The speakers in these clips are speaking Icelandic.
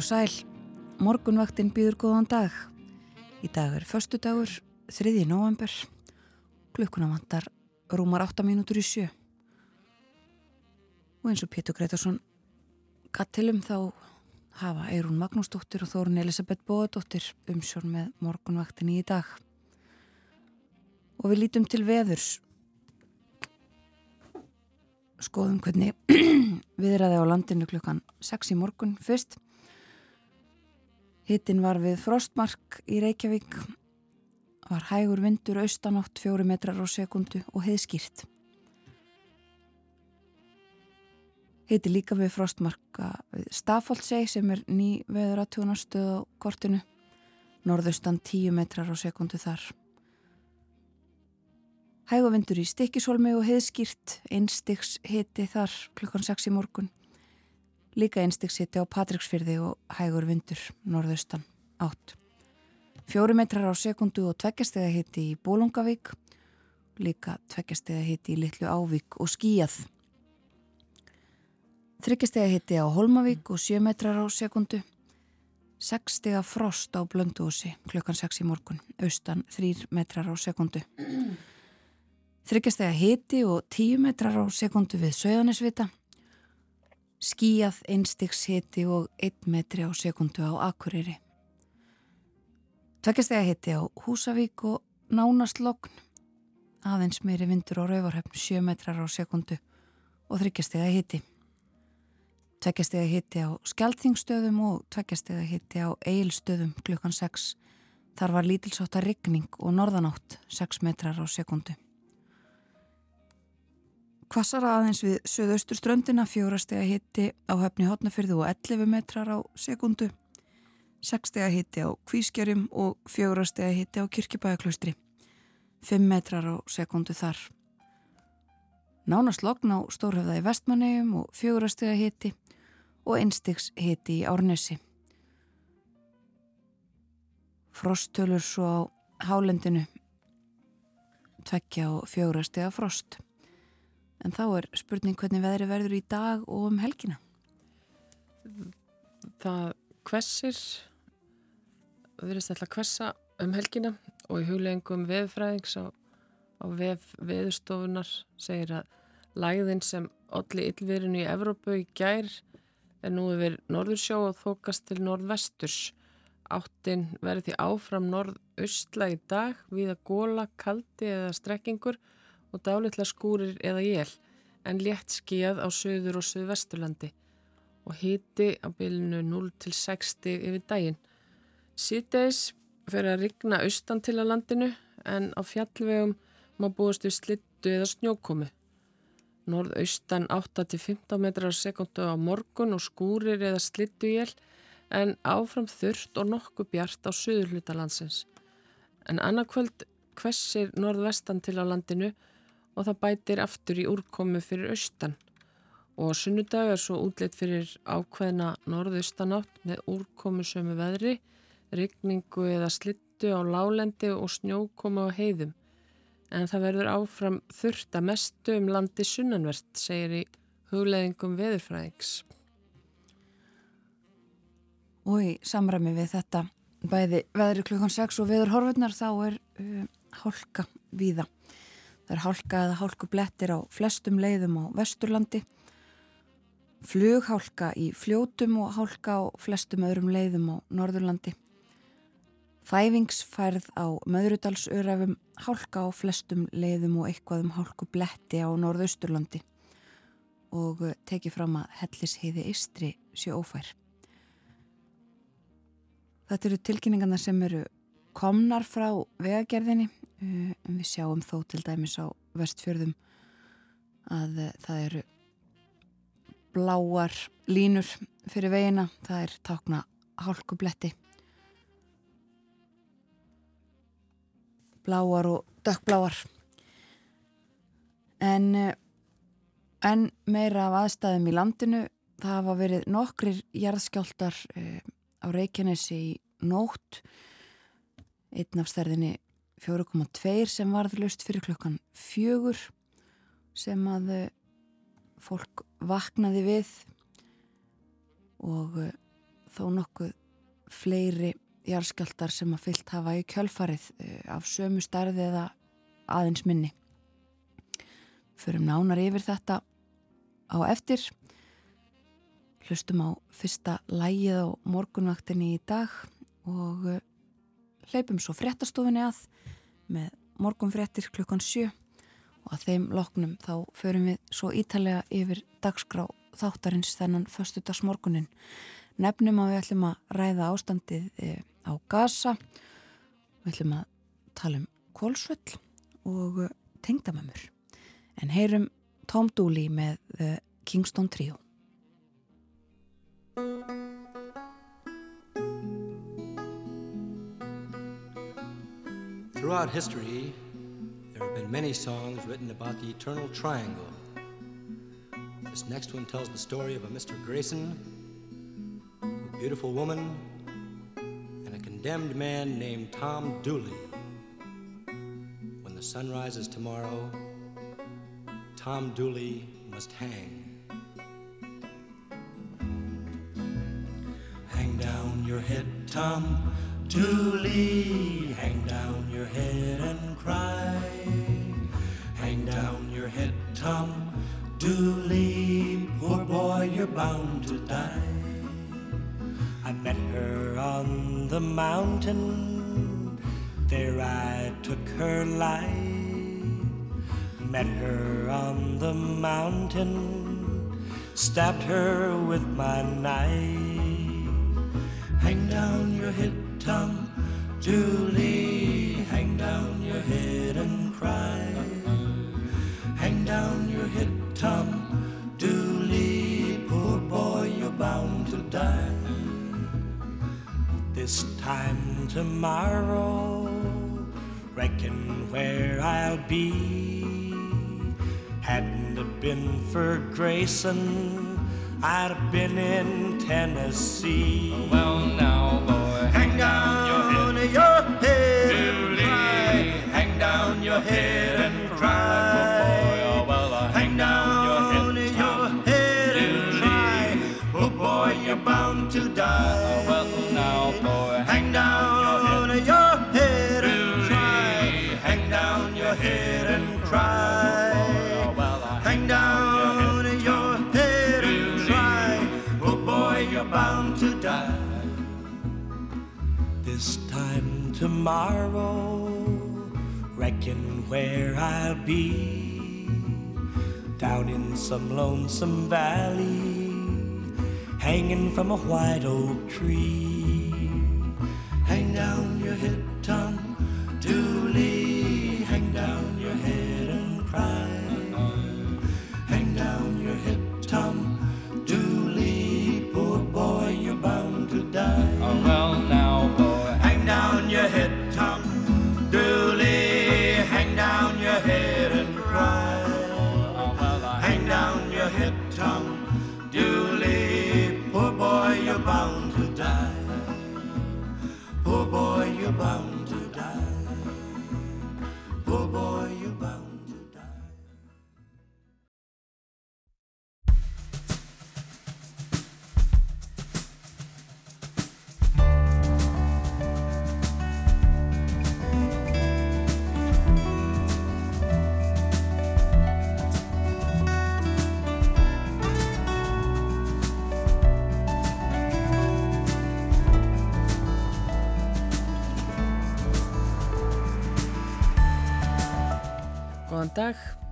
og sæl, morgunvaktin býður góðan dag. Í dag er förstu dagur, 3. november. Klukkuna vantar rúmar 8 mínútur í sjö. Og eins og Pétur Gretarsson kattilum þá hafa Eirún Magnúsdóttir og Þórun Elisabeth Bóðadóttir umsjón með morgunvaktin í dag. Og við lítum til veðurs. Skoðum hvernig viðræði á landinu klukkan 6 í morgun fyrst. Hittin var við frostmark í Reykjavík, var hægur vindur austanátt fjóri metrar á sekundu og heiðskýrt. Hitti líka við frostmarka við Stafóldsei sem er ný veður að tjónastöð á kortinu, norðaustan 10 metrar á sekundu þar. Hæguvindur í Stikisólmi og heiðskýrt, einstiks hitti þar klukkan 6 í morgun. Líka einstiksiti á Patricksfyrði og hægur vindur, norðaustan, átt. Fjóri metrar á sekundu og tveggjastega hitti í Bólungavík, líka tveggjastega hitti í Littlu Ávík og Skíjað. Þryggjastega hitti á Holmavík og sjö metrar á sekundu. Sekstega frost á Blöndúsi klukkan 6 í morgun, austan þrýr metrar á sekundu. Þryggjastega hitti og tíu metrar á sekundu við Söðanisvita skíjað einstiks hiti og einn metri á sekundu á Akureyri. Tveggjastega hiti á Húsavík og nánast logn, aðeins meiri vindur á Rauvarhöfn 7 metrar á sekundu og þryggjastega hiti. Tveggjastega hiti á Skeltingstöðum og tveggjastega hiti á Eilstöðum klukkan 6. Þar var lítilsóta rigning og norðanátt 6 metrar á sekundu. Kvassara aðeins við söðaustur ströndina fjórastega hitti á höfni hotnafyrðu og 11 metrar á sekundu, 6 stega hitti á kvískerjum og fjórastega hitti á kirkibæðaklaustri, 5 metrar á sekundu þar. Nánast logn á stórhefðaði vestmannegjum og fjórastega hitti og einstigs hitti í árnesi. Frosttölur svo á hálendinu, tvekkja og fjórastega frost. En þá er spurning hvernig veðri verður í dag og um helgina? Það hvessir, verðist alltaf hvessa um helgina og í hugleggingum veðfræðings á, á veð, veðustofunar segir að læðin sem allir yllverinu í Evrópu í gær er nú yfir norðursjó og þokast til norðvesturs. Áttin verður því áfram norðaustla í dag við að góla, kaldi eða strekkingur og dálitla skúrir eða jél en létt skíjað á söður og söðvesturlandi og hiti á bylnu 0-60 yfir daginn. Sýteis fyrir að rigna austan til að landinu en á fjallvegum má búast við slittu eða snjókomi. Norðaustan 8-15 metrar sekundu á morgun og skúrir eða slittu jél en áfram þurft og nokkuð bjart á söðurhlutalandsins. En annarkvöld hvessir norðvestan til á landinu og það bætir aftur í úrkomu fyrir austan og sunnudag er svo útleitt fyrir ákveðna norðaustanátt með úrkomu sömu veðri, rigningu eða slittu á lálendi og snjókomu á heiðum. En það verður áfram þurft að mestu um landi sunnanvert, segir í hugleðingum veðurfræðings. Og í samræmi við þetta bæði veðri klukkan 6 og veður horfurnar þá er uh, hálka víða. Það er hálka eða hálku blettir á flestum leiðum á Vesturlandi, flughálka í fljótum og hálka á flestum öðrum leiðum á Norðurlandi. Þæfingsfærð á Möðrudalsörafum, hálka á flestum leiðum og eitthvað um hálku bletti á Norðausturlandi og tekið fram að hellisheiði Istri sé ófær. Þetta eru tilkynningarna sem eru komnar frá vegagerðinni. En um við sjáum þó til dæmis á vestfjörðum að eh, það eru bláar línur fyrir vegina, það er takna hálkubletti. Bláar og dökkbláar. En eh, en meira af aðstæðum í landinu. Það hafa verið nokkrir jarðskjáltar eh, á Reykjanesi í nótt einn af stærðinni 4,2 sem varðlust fyrir klukkan fjögur sem að eh, fólk vaknaði við og eh, þó nokkuð fleiri jarðskjaldar sem að fyllt hafa í kjölfarið eh, af sömu starði eða aðeins minni. Förum nánar yfir þetta á eftir hlustum á fyrsta lægið á morgunvaktinni í dag og hleypum svo fréttastofinni að með morgunfréttir klukkan sjö og að þeim loknum þá förum við svo ítalega yfir dagskrá þáttarins þennan förstudagsmorgunin. Nefnum að við ætlum að ræða ástandið uh, á Gaza, við ætlum að tala um kólsvöll og uh, tengdamömmur. En heyrum Tom Dooley með Kingston Trio. Throughout history, there have been many songs written about the eternal triangle. This next one tells the story of a Mr. Grayson, a beautiful woman, and a condemned man named Tom Dooley. When the sun rises tomorrow, Tom Dooley must hang. Hang down your head, Tom Dooley. Hang down your head and cry. Hang down your head, Tom Dooley. Poor boy, you're bound to die. I met her on the mountain. There I took her life. Met her on the mountain. Stabbed her with my knife. Hang down your head, Tom Dooley. Hang down your head and cry. Hang down your head, Tom Dooley. Poor boy, you're bound to die. This time tomorrow, reckon where I'll be. Hadn't it been for Grayson, I'd have been in Tennessee. Well, now, boy, down your head, your head. Hang down your head tomorrow, reckon where I'll be. Down in some lonesome valley, hanging from a white oak tree. Hang down your head,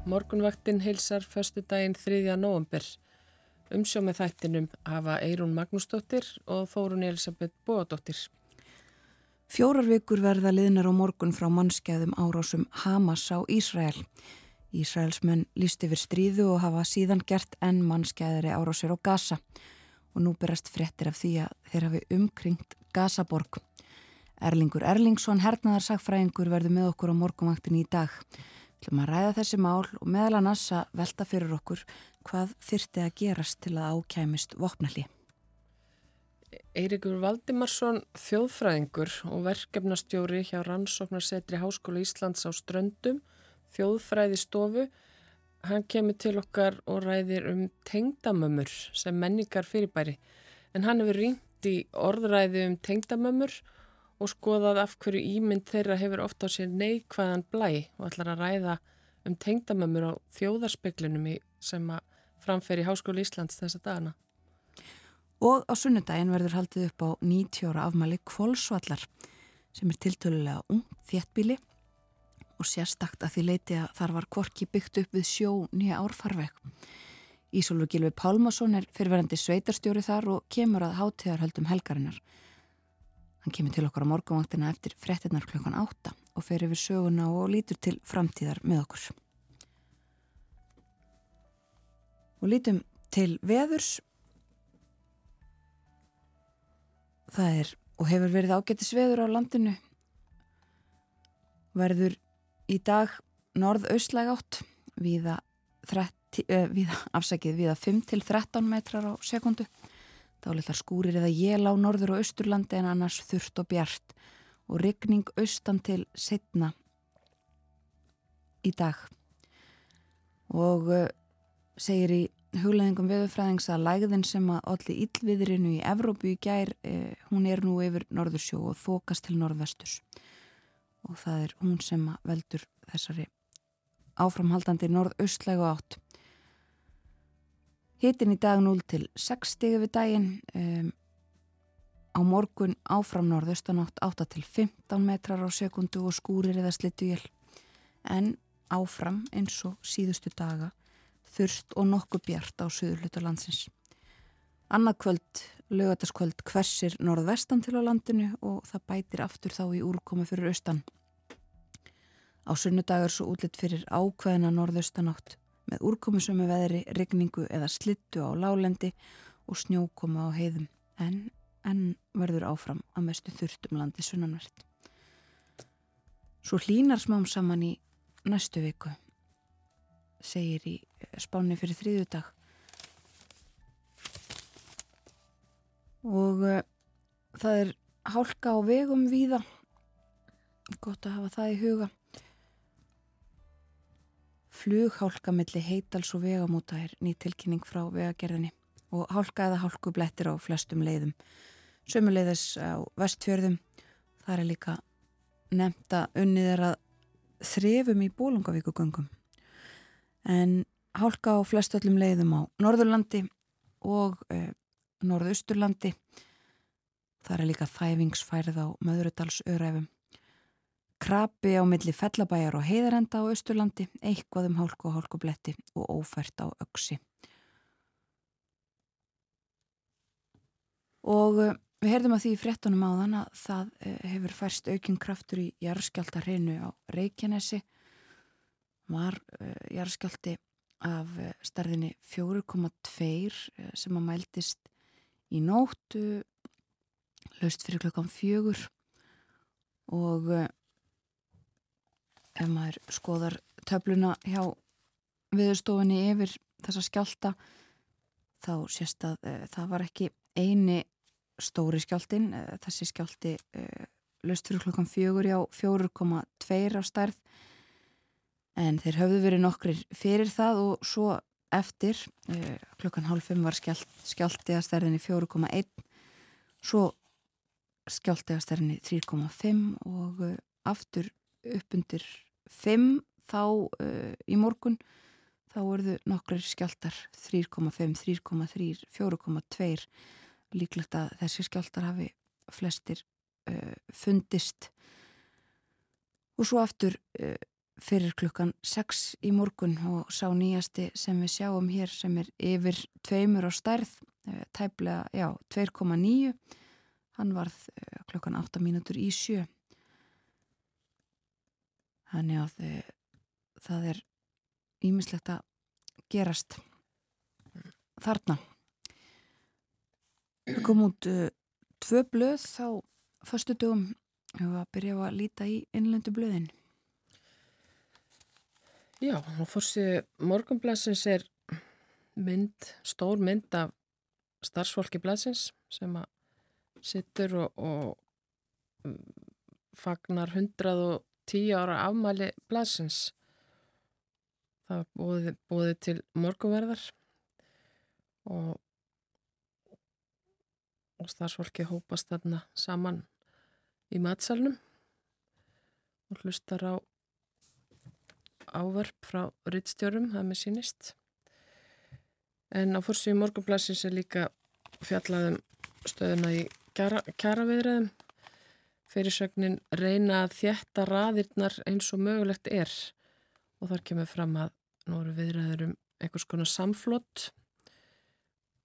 morgunvaktin heilsar förstu daginn 3. november. Umsjó með þættinum hafa Eirún Magnúsdóttir og Þórun Elisabeth Bóadóttir. Fjórar vikur verða liðnar á morgun frá mannskæðum árásum Hamas á Ísrael. Ísraelsmenn líst yfir stríðu og hafa síðan gert enn mannskæðari árásir á Gaza og nú berast frettir af því að þeir hafi umkringt Gazaborg. Erlingur Erlingsson, hernaðarsakfræðingur, verður með okkur á morgunvaktin í dag. Þú maður ræða þessi mál og meðal annars að velta fyrir okkur hvað þyrti að gerast til að ákæmist vopnalli. Eirikur Valdimarsson, þjóðfræðingur og verkefnastjóri hjá Rannsóknarsetri Háskóla Íslands á Ströndum, þjóðfræði stofu, hann kemur til okkar og ræðir um tengdamömmur sem menningar fyrirbæri. En hann hefur ringt í orðræði um tengdamömmur og skoðað af hverju ímynd þeirra hefur ofta á sér neikvæðan blæ og ætlar að ræða um tengdamömmur á þjóðarspeklinum sem að framferi Háskóla Íslands þessa dagana. Og á sunnudaginn verður haldið upp á 90 ára afmæli Kvolsvallar sem er tiltölulega ung þéttbíli og sérstakt að því leiti að þar var korki byggt upp við sjó nýja árfarveg. Ísólfur Gilvi Pálmason er fyrirverandi sveitarstjóri þar og kemur að hátíðarhöldum helgarinnar. Hann kemur til okkar á morgunvaktina eftir frettinnar klukkan 8 og fer yfir söguna og lítur til framtíðar með okkur. Og lítum til veðurs Það er og hefur verið ágættis veður á landinu. Verður í dag norð-austlæg átt viða, 30, uh, viða, afsækið viða 5-13 metrar á sekundu. Þá litar skúrir eða jél á norður og austurlandi en annars þurft og bjart og rigning austan til setna í dag. Og uh, segir í hugleðingum veðurfræðings að lægðin sem að allir yllviðrinu í Evrópu í gær, eh, hún er nú yfir norðursjó og þokast til norðvesturs og það er hún sem veldur þessari áframhaldandi norðaustlægu átt. Hitin í dag 0 til 6 stigi við daginn, um, á morgun áfram norðaustanátt 8 til 15 metrar á sekundu og skúrir eða slittu jél, en áfram eins og síðustu daga þurft og nokkuð bjart á suðurluta landsins. Annað kvöld, lögataskvöld, hversir norðvestan til á landinu og það bætir aftur þá í úrkomi fyrir austan. Á sunnudagar svo útlitt fyrir ákveðina norðaustanátt með úrkomisömu veðri, rigningu eða slittu á lálendi og snjókoma á heiðum. En, en verður áfram að mestu þurftum landi sunnanvert. Svo hlínar smám saman í næstu viku segir í spáni fyrir þrýðudag og uh, það er hálka á vegum víða. Gott að hafa það í huga flughálka milli heitals og vegamóta er ný tilkynning frá vegagerðinni og hálka eða hálku blettir á flestum leiðum sömuleiðis á vestfjörðum það er líka nefnt að unnið er að þrefum í bólungavíkugöngum en hálka á flestöllum leiðum á Norðurlandi og e, Norðausturlandi. Það er líka þæfingsfærið á Möðrudalsöræfum. Krabi á milli fellabæjar og heiðarenda á Östurlandi, eitthvað um hálku og hálkubletti og ófært á öksi. Og e, við heyrðum að því í frettunum á þann að það e, hefur færst aukinn kraftur í jarðskjáltarhinu á Reykjanesi var uh, jarðskjálti af starðinni 4,2 uh, sem að mæltist í nóttu laust fyrir klokkan fjögur og ef maður skoðar töfluna hjá viðstofinni yfir þessa skjálta þá sést að uh, það var ekki eini stóri skjáltin uh, þessi skjálti laust fyrir klokkan fjögur já 4,2 á stærð. En þeir höfðu verið nokkrir fyrir það og svo eftir uh, klukkan hálf 5 var skjált, skjálti að stærðinni 4,1 svo skjálti að stærðinni 3,5 og uh, aftur uppundir 5 þá uh, í morgun þá verðu nokkrir skjáltar 3,5, 3,3, 4,2 líklegt að þessi skjáltar hafi flestir fundist. Og svo aftur fyrir klukkan 6 í morgun og sá nýjasti sem við sjáum hér sem er yfir tveimur á stærð, tæplega, já, 2,9 hann varð klukkan 8 mínútur í sjö þannig að eh, það er ímislegt að gerast þarna. Við komum út uh, tvö blöð á förstu dögum og að byrja að líta í innlendu blöðin. Já, og fórsið morgunblæsins er mynd, stór mynd af starfsfólki blæsins sem að sittur og, og fagnar 110 ára afmæli blæsins. Það búið, búið til morgunverðar og, og starfsfólki hópast þarna saman í matsalnum og hlustar á ávörp frá rittstjórum, það með sínist. En á fórsvíu morgunblæsins er líka fjallaðum stöðuna í kjara, kjaraviðræðum. Fyrirsögnin reyna að þjætta raðirnar eins og mögulegt er. Og þar kemur fram að nú eru viðræður um einhvers konar samflott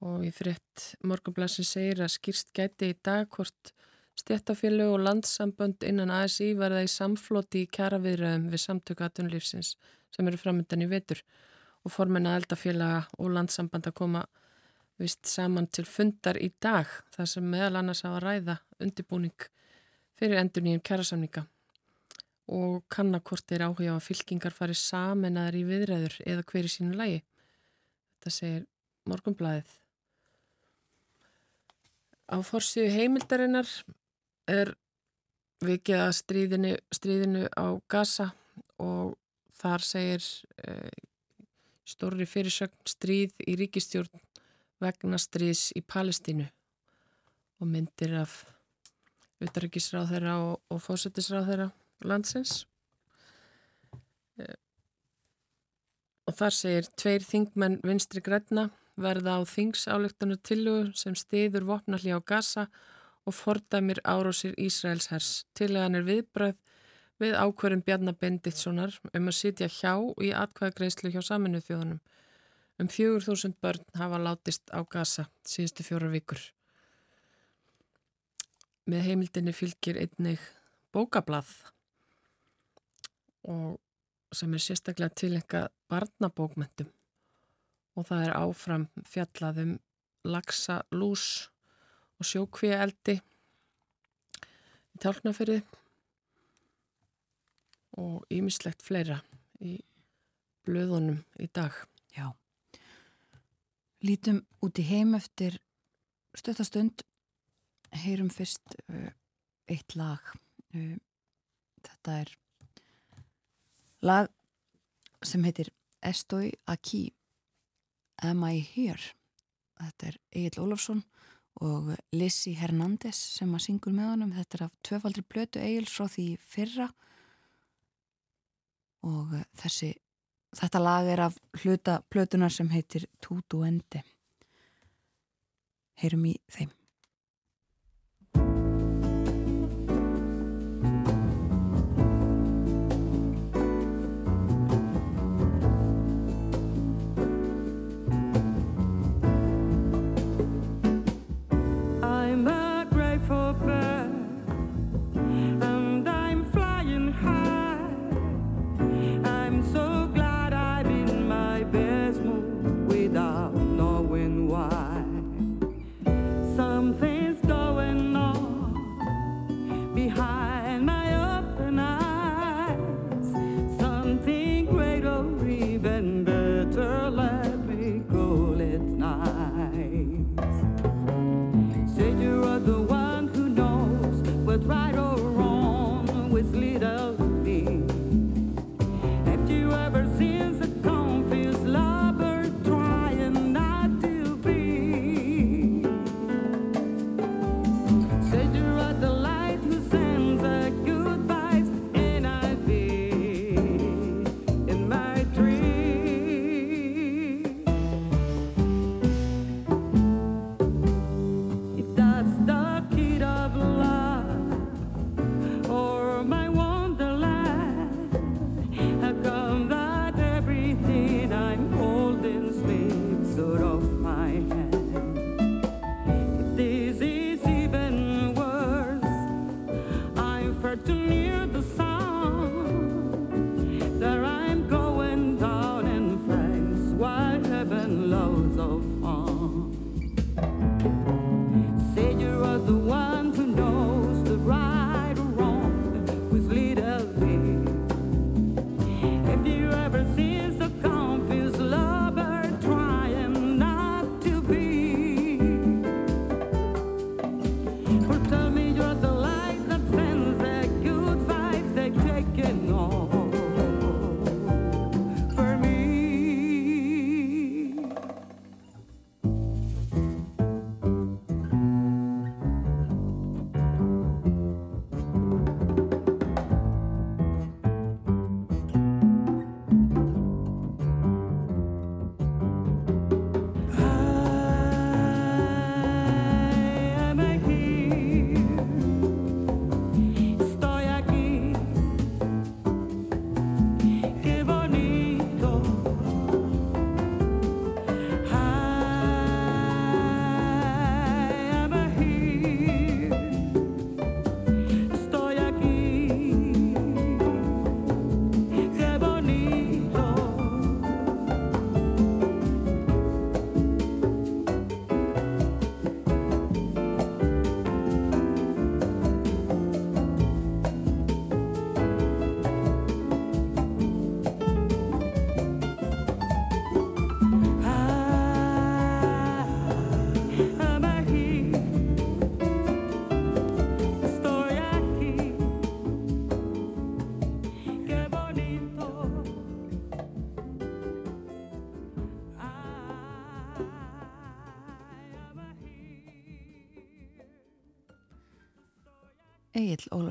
og í fritt morgunblæsins segir að skýrst gæti í dag hvort Stjættafélög og landsambönd innan ASI verða í samfloti í kjaraviðröðum við samtöku aðtunlífsins sem eru framöndan í vetur. Og formin að eldafélaga og landsamband að koma vist saman til fundar í dag þar sem meðal annars hafa ræða undirbúning fyrir endur nýjum kjarasamninga og kannakort er áhuga á að fylkingar fari samenaðar í viðræður eða hver í sínu lægi. Þetta segir Morgunblæðið. Á fórsíðu heimildarinnar er vikið að stríðinu, stríðinu á Gaza og þar segir e, stóri fyrirsögn stríð í ríkistjórn vegna stríðs í Palestínu og myndir af utaríkisráð þeirra og, og fósettisráð þeirra landsins. E, og þar segir tveir þingmenn vinstri græna verða á þingsáleiktunum tillugu sem stiður vopnalli á Gaza og fordæmir árásir Ísraels hers. Tilegan er viðbröð við ákverðin Bjarnar Benditssonar um að sitja hjá í atkvæðagreislu hjá saminuð þjóðunum. Um 4.000 börn hafa látist á Gaza síðustu fjóra vikur. Með heimildinni fylgir einnig bókablað og sem er sérstaklega tilenga barnabókmentum og það er áfram fjallaðum lagsa lús og sjókvíja eldi í tálknafyrði og ýmislegt fleira í blöðunum í dag. Já. Lítum út í heim eftir stöttastund, heyrum fyrst uh, eitt lag. Uh, þetta er lag sem heitir Estoy aquí, Am I here? Þetta er Egil Ólafsson og Lissi Hernández sem að syngur með honum. Þetta er af tvöfaldri blötu Egil's frá því fyrra. Og þessi þetta lag er af hluta blötunar sem heitir Tutu Endi heyrum í þeim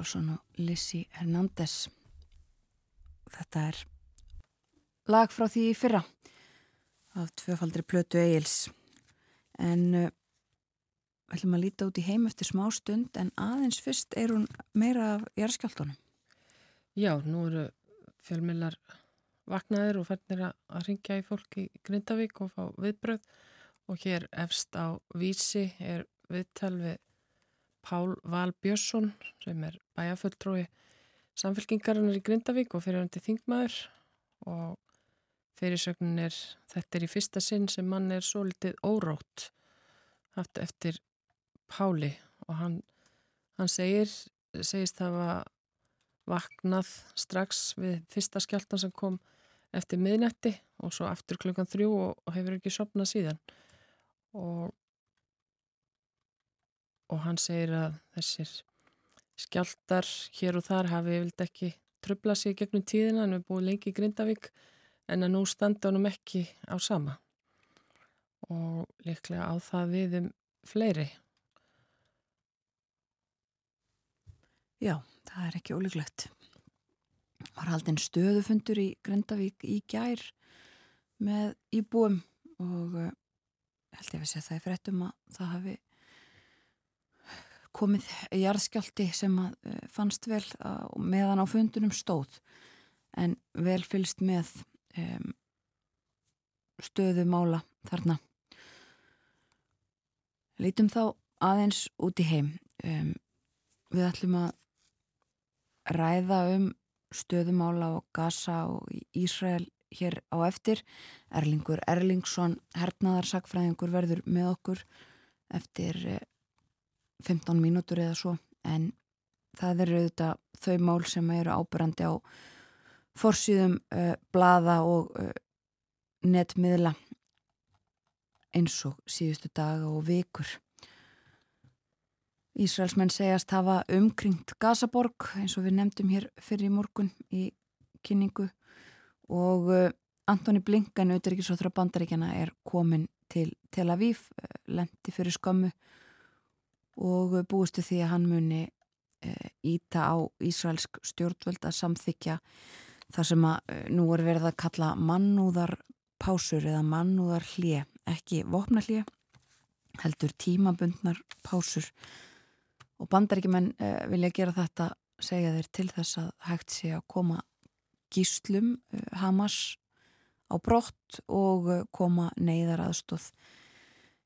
Ólafsson og Lissi Hernández. Þetta er lag frá því í fyrra af tvöfaldri plötu Egils. En uh, við ætlum að líta út í heim eftir smá stund en aðeins fyrst er hún meira af jæraskjáltónum. Já, nú eru fjölmillar vaknaðir og færnir að, að ringja í fólk í Grindavík og fá viðbröð og hér efst á vísi er viðtal við Pál Val Björnsson sem er bæjafulltrói samfélkingarinnar í Grindavík og fyrirhandi þingmaður. Og fyrirsögnin er þetta er í fyrsta sinn sem mann er svo litið órátt haft eftir Páli. Og hann, hann segir, segist hafa vaknað strax við fyrsta skjáltan sem kom eftir miðnetti og svo aftur klukkan þrjú og, og hefur ekki sopnað síðan. Og og hann segir að þessir skjáltar hér og þar hafi vild ekki tröfla sig gegnum tíðina en við búum lengi í Grindavík en að nú standa honum ekki á sama og líklega á það við um fleiri Já, það er ekki ólíklegt. Var haldinn stöðufundur í Grindavík í gær með íbúum og uh, held ég að við segja það í fréttum að það hafi komið jarðskjálti sem að uh, fannst vel að, meðan á fundunum stóð en vel fylgst með um, stöðumála þarna. Lítum þá aðeins út í heim. Um, við ætlum að ræða um stöðumála og Gaza og Ísrael hér á eftir. Erlingur Erlingsson, hernaðarsakfræðingur verður með okkur eftir 15 mínútur eða svo en það eru auðvitað þau mál sem eru ábyrrandi á forsýðum uh, blaða og uh, netmiðla eins og síðustu daga og vikur. Ísraelsmenn segjast hafa umkringt Gazaborg eins og við nefndum hér fyrir í morgun í kynningu og uh, Antoni Blinkan auðvitaðrikisóþra bandaríkjana er komin til Tel Aviv, lendi fyrir skömmu og uh, búistu því að hann muni íta á Ísraelsk stjórnvöld að samþykja þar sem að nú er verið að kalla mannúðar pásur eða mannúðar hlje, ekki vopna hlje, heldur tímabundnar pásur og bandaríkjumenn vilja gera þetta segja þeir til þess að hægt sé að koma gíslum Hamas á brott og koma neyðar aðstóð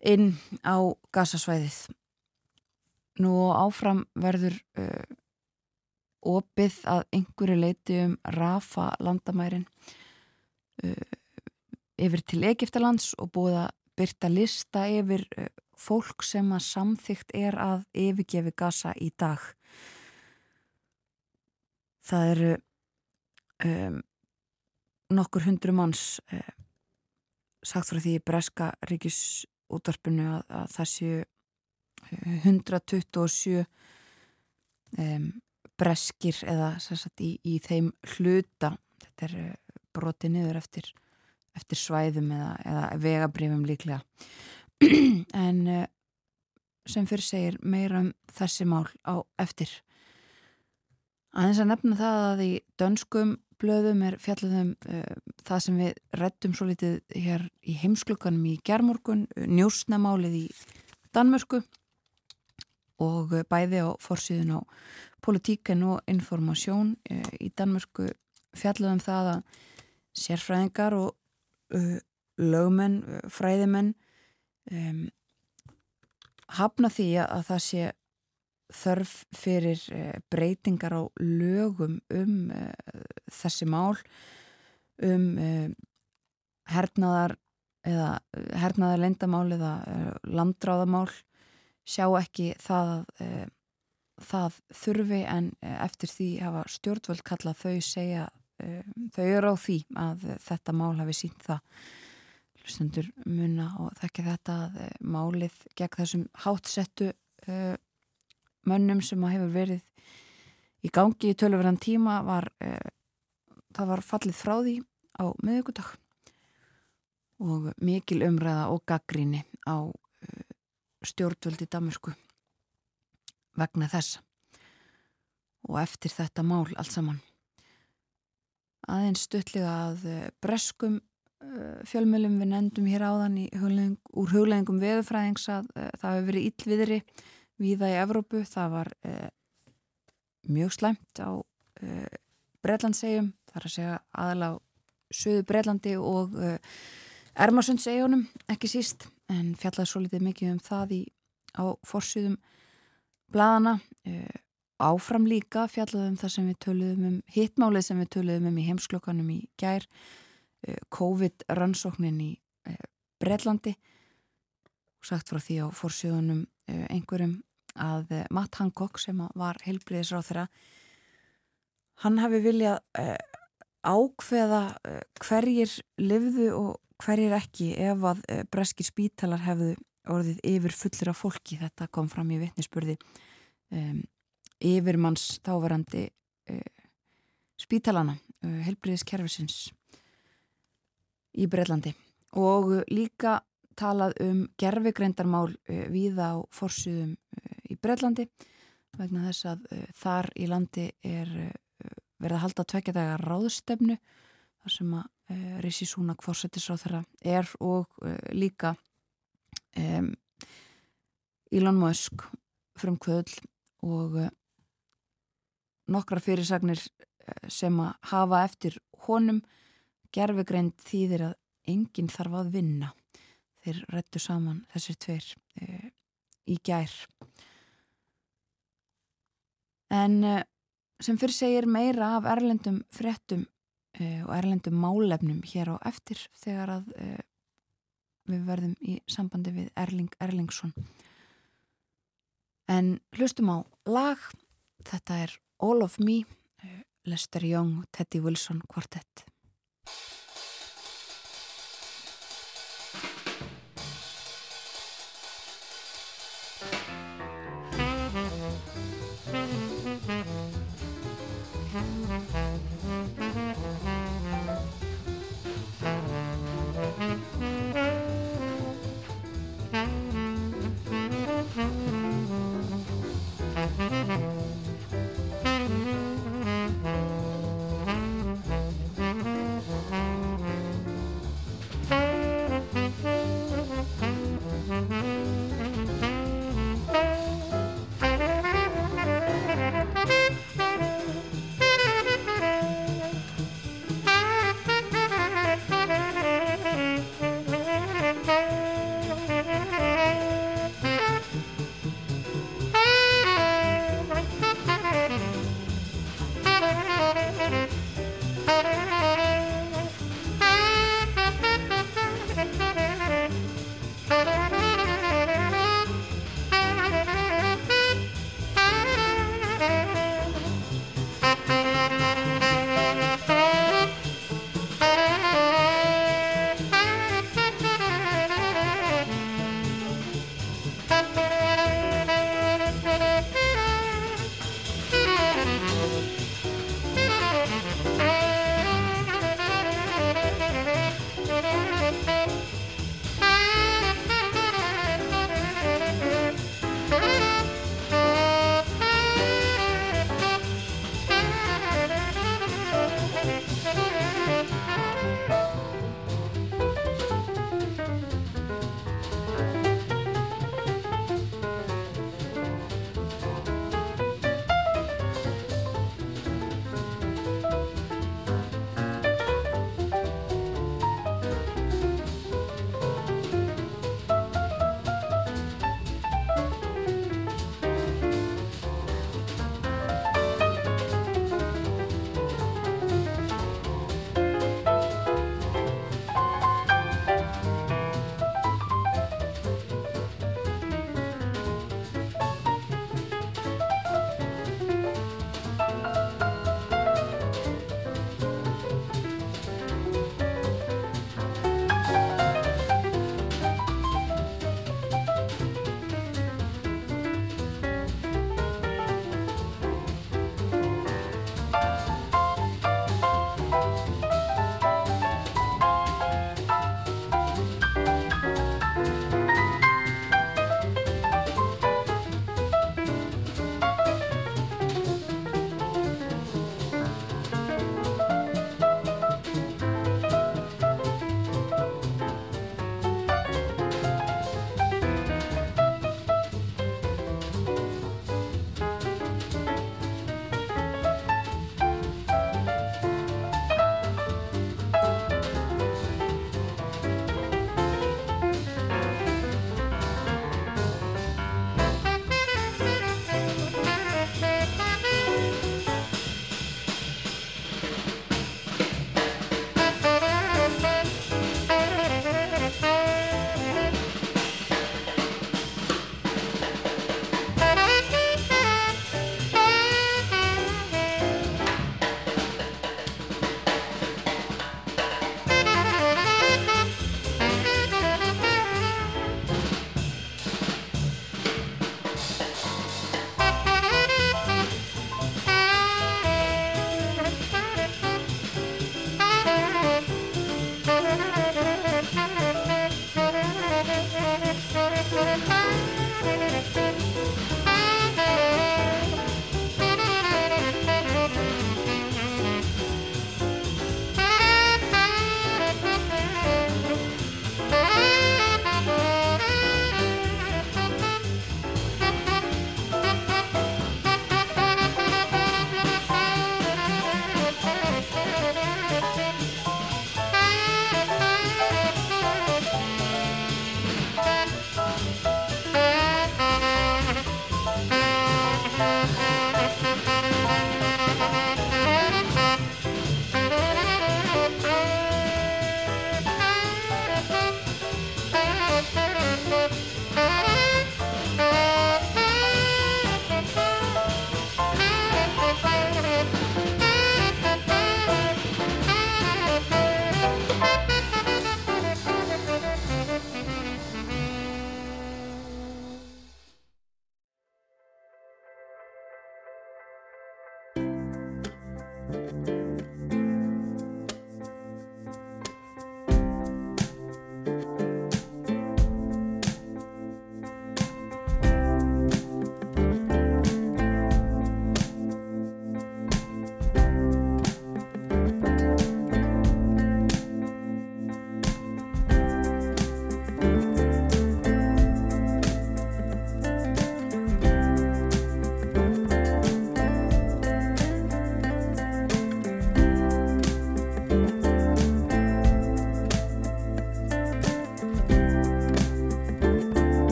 inn á gasasvæðið. Nú áfram verður opið að einhverju leiti um Rafa landamærin yfir til Egiptalands og búið að byrta lista yfir fólk sem að samþygt er að yfirgefi gasa í dag. Það eru um, nokkur hundru manns um, sagt frá því Breska ríkisútvarpinu að, að það séu 127 um, breskir eða sagt, í, í þeim hluta. Þetta er broti niður eftir, eftir svæðum eða, eða vegabrifum líklega. En uh, sem fyrir segir meira um þessi mál á eftir. Aðeins að nefna það að í dönskum blöðum er fjallaðum uh, eh, það sem við rettum svo litið hér í heimsklukkanum í gerðmorgun, njósnamálið í Danmörku og bæði á forsýðun á politíken og informasjón uh, í Danmörku fjallaðum það að sérfræðingar og lögmenn, fræðimenn um, hafna því að það sé þörf fyrir uh, breytingar á lögum um uh, þessi mál um uh, hernaðar eða hernaðar lendamál eða landráðamál sjá ekki það það þurfi en eftir því hafa stjórnvöld kalla þau segja þau eru á því að þetta mál hafi sínt það. Hlustundur munna og þekki þetta að eh, málið gegn þessum hátsettu mönnum sem að hefur verið í gangi í tölurverðan tíma var það var fallið frá því á miðugudag og mikil umræða og gaggríni á stjórnvöldi Damersku vegna þess og eftir þetta mál allt saman. Aðeins stuttlega að uh, breskum uh, fjölmjölum við nefndum hér áðan hugleðing, úr hugleðingum veðufræðings að uh, það hefur verið íllviðri víða í Evrópu. Það var mjög slæmt á Breitlandsegjum, þar að segja aðal á söðu Breitlandi og Ermarsundsegjónum, ekki síst, en fjallaði svo litið mikið um það í, á forsuðum bladana áfram líka fjallaðum það sem við töluðum um hittmálið sem við töluðum um í heimsklokkanum í gær eh, COVID-rannsóknin í eh, Breitlandi sagt frá því á eh, einhverjum að Matt Hancock sem var heilbriðisráð þeirra hann hafi viljað ákveða hverjir livðu og hverjir ekki ef að breskir spítalar hefðu orðið yfir fullir af fólki? Þetta kom fram í vittnisspurði um, yfirmanns þáverandi uh, spítalana, uh, helbriðiskerfisins í Breitlandi og líka talað um gerfigreindarmál uh, viða á forsuðum í Breitlandi vegna þess að þar í landi er verið að halda tvekja dagar ráðstöfnu þar sem að Rissi Súnak fórsetisráð þeirra er og líka um, Elon Musk frum kvöld og nokkra fyrirsagnir eh, sem að hafa eftir honum. Gerfegreind þýðir að enginn þarf að vinna. Þeir rettu saman þessir tveir í gær. En sem fyrir segir meira af erlendum frettum e, og erlendum málefnum hér á eftir þegar að við verðum í sambandi við Erling Erlingsson en hlustum á lag þetta er All of Me, eh, Lester Young, Teddy Wilson kvartett.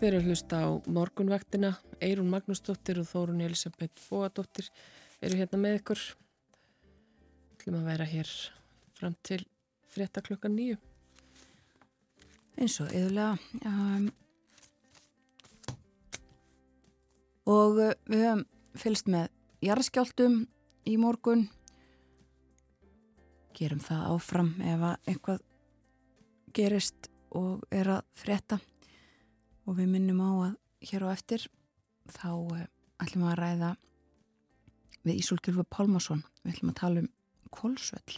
Þeir eru hlusta á morgunvaktina, Eirún Magnúsdóttir og Þórun Elisabeth Bóadóttir eru hérna með ykkur. Þú að vera hér fram til frétta klukkan nýju. eins og yðurlega um, og uh, við höfum fylgst með jarðskjáltum í morgun gerum það áfram ef að eitthvað gerist og er að frétta og við minnum á að hér á eftir þá uh, ætlum við að ræða við Ísólkjörfa Pálmarsson við ætlum að tala um Kolsvöll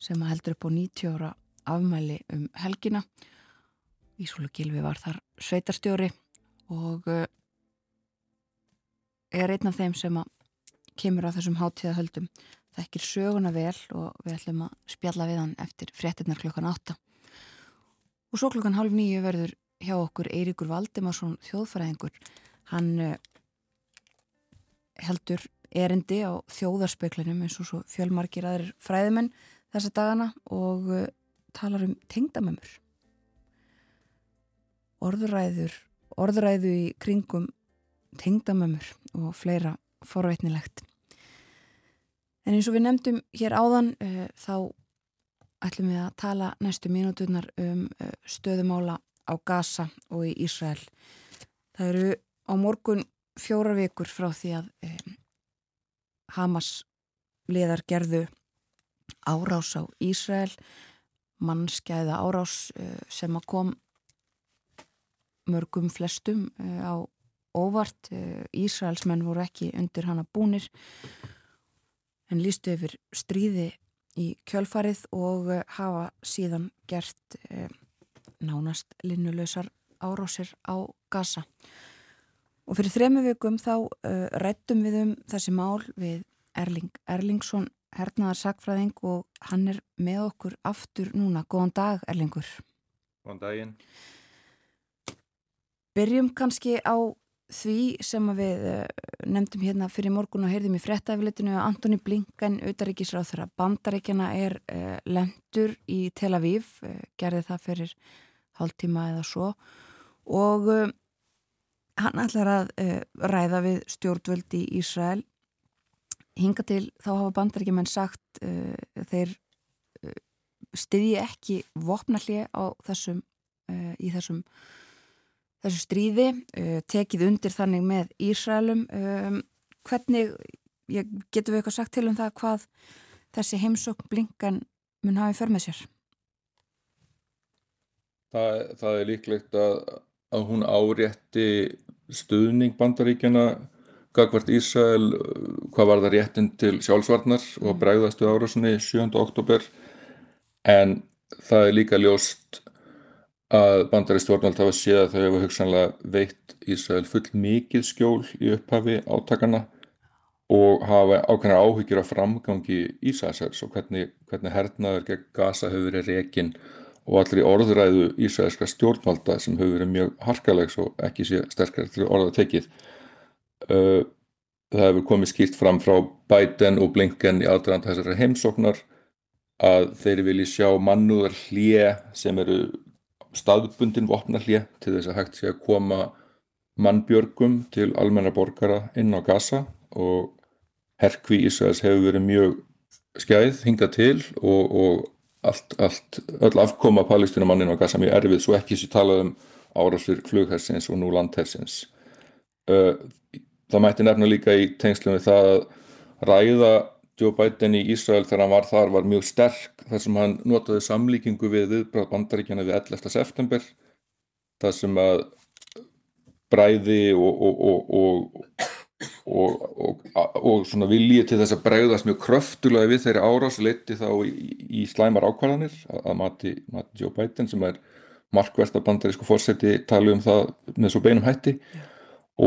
sem heldur upp á 90 ára afmæli um helgina. Gilvi var þar sveitarstjóri og uh, er einn af þeim sem kemur á þessum hátíðahöldum þekkir söguna vel og við ætlum að spjalla við hann eftir fréttinnar klukkan 8 og svo klukkan halv nýju verður hjá okkur Eiríkur Valdimarsson þjóðfæraðingur hann uh, heldur erindi á þjóðarspeklinum eins og svo fjölmarkir aðrir fræðimenn þessa dagana og uh, talar um tengdamömmur. Orðræður orðræðu í kringum tengdamömmur og fleira forveitnilegt en eins og við nefndum hér áðan uh, þá ætlum við að tala næstu mínúturnar um stöðumála á Gaza og í Ísrael. Það eru á morgun fjórar vikur frá því að um, Hamas liðar gerðu árás á Ísrael mannskæða árás uh, sem að kom mörgum flestum uh, á óvart. Uh, Ísraelsmenn voru ekki undir hana búnir en lístu yfir stríði í kjölfarið og hafa síðan gert nánast linnulösar árásir á Gaza og fyrir þremu vikum þá rættum við um þessi mál við Erling Erlingsson hernaðar sagfræðing og hann er með okkur aftur núna. Góðan dag Erlingur. Góðan daginn. Byrjum kannski á því sem við nefndum hérna fyrir morgun og heyrðum í frettæfilitinu að Antoni Blinken, auðaríkisráð þeirra bandaríkjana er uh, lendur í Tel Aviv, uh, gerði það fyrir hálftíma eða svo. Og uh, hann ætlar að ræða við stjórnvöld í Ísrael. Hinga til þá hafa bandaríkjumenn sagt uh, þeir uh, styðji ekki vopnalli á þessum uh, í þessum þessu stríði, tekið undir þannig með Ísraelum. Um, hvernig, getur við eitthvað sagt til um það hvað þessi heimsókn blinkan mun hafi för með sér Það, það er líklegt að, að hún árétti stuðning bandaríkjana gagvart Ísrael hvað var það réttin til sjálfsvarnar og Mm. bregðastu árásunni 7. oktober en það er líka ljóst að bandari stjórnvald hafa séð að þau hefur hugsanlega veitt Ísrael full mikið skjól í upphafi átakana og hafa ákveðnar áhyggjur af framgangi Ísraelsers og hvernig, hvernig hernaður gegn Gaza hefur verið rekin og allir í orðræðu Ísraelska stjórnvalda sem hefur verið mjög harkalegs og ekki sé sterkar til orða tekið. Uh, það hefur komið skýrt fram frá Biden og Blinken í aðdraðan þessari heimsóknar að þeir vilji sjá mannúðar hlje sem eru staðbundin vopna hlje til þess að hægt sé að koma mannbjörgum til almenna borgara inn á Gaza og herkvi Ísraels hefur verið mjög skæð hingað til og, og allt, allt, öll afkoma palestínumannin á Gaza mjög erfið svo ekki sér talað um árásir flughersins og nú landhersins það mætti nefna líka í tengslum við það að ræða Joe Biden í Ísrael þegar hann var þar var mjög sterk þar sem hann notaði samlíkingu við viðbráð bandaríkjana við 11. september það sem að bræði og, og, og, og svona viljið til þess að bræðast mjög kröftulega við þeirri árás leiti þá í, í slæmar ákvarðanir að mati, mati Joe Biden sem er markversta bandarísku fórseti tala um það með svo beinum hætti Já.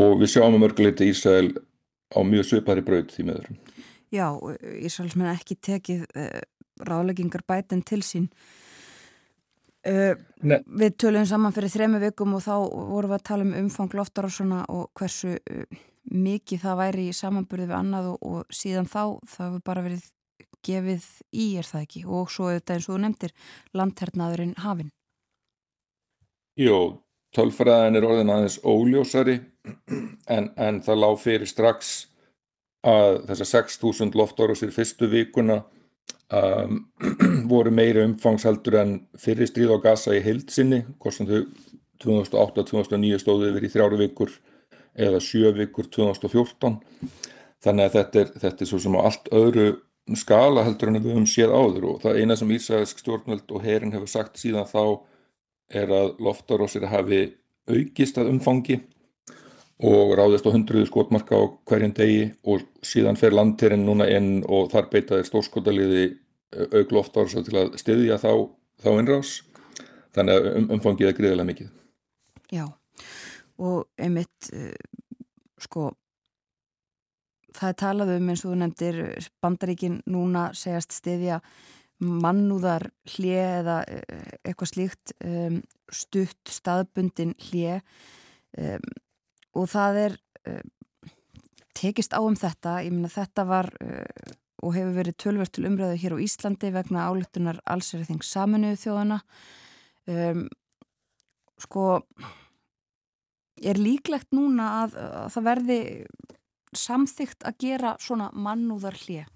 og við sjáum að mörguleiti Ísrael á mjög svipari braut því meður. Já, Ísraels með ekki tekið uh, ráleggingar Biden til sín Uh, við töluðum saman fyrir þremu vikum og þá vorum við að tala um umfang loftar og svona og hversu uh, mikið það væri í samanburði við annað og, og síðan þá það hefur bara verið gefið í er það ekki? Og svo auðvitað eins og þú nefndir landhernaðurinn hafinn. Jó, tölfræðin er orðin aðeins óljósari en, en það lág fyrir strax að þessar 6.000 loftar og sér fyrstu vikuna um, voru meiri umfangshaldur en fyrir stríð á gasa í heilsinni, hvort sem þau 2008-2009 stóðu yfir í þrjáru vikur eða sjö vikur 2014 þannig að þetta er, þetta er svo sem á allt öðru skala heldur en við höfum séð áður og það eina sem Ísraelsk stjórnvöld og herin hefur sagt síðan þá er að loftarósir hafi aukist að umfangi og ráðist á hundruðu skotmarka á hverjum degi og síðan fer landterinn núna inn og þar beitaði stórskotaliði augloftar til að styðja þá, þá innrás. Þannig að um, umfangið er greiðilega mikið. Já, og einmitt uh, sko það er talað um eins og þú nefndir bandaríkin núna segjast styðja mannúðar hlje eða uh, eitthvað slíkt stutt staðbundin hlje um, og það er tekist á um þetta, ég minna þetta var uh, og hefur verið tölvert til umræðu hér á Íslandi vegna álöktunar allsverðing saminuðu þjóðana sko er líklegt núna að, að það verði samþygt að gera svona mannúðar hlið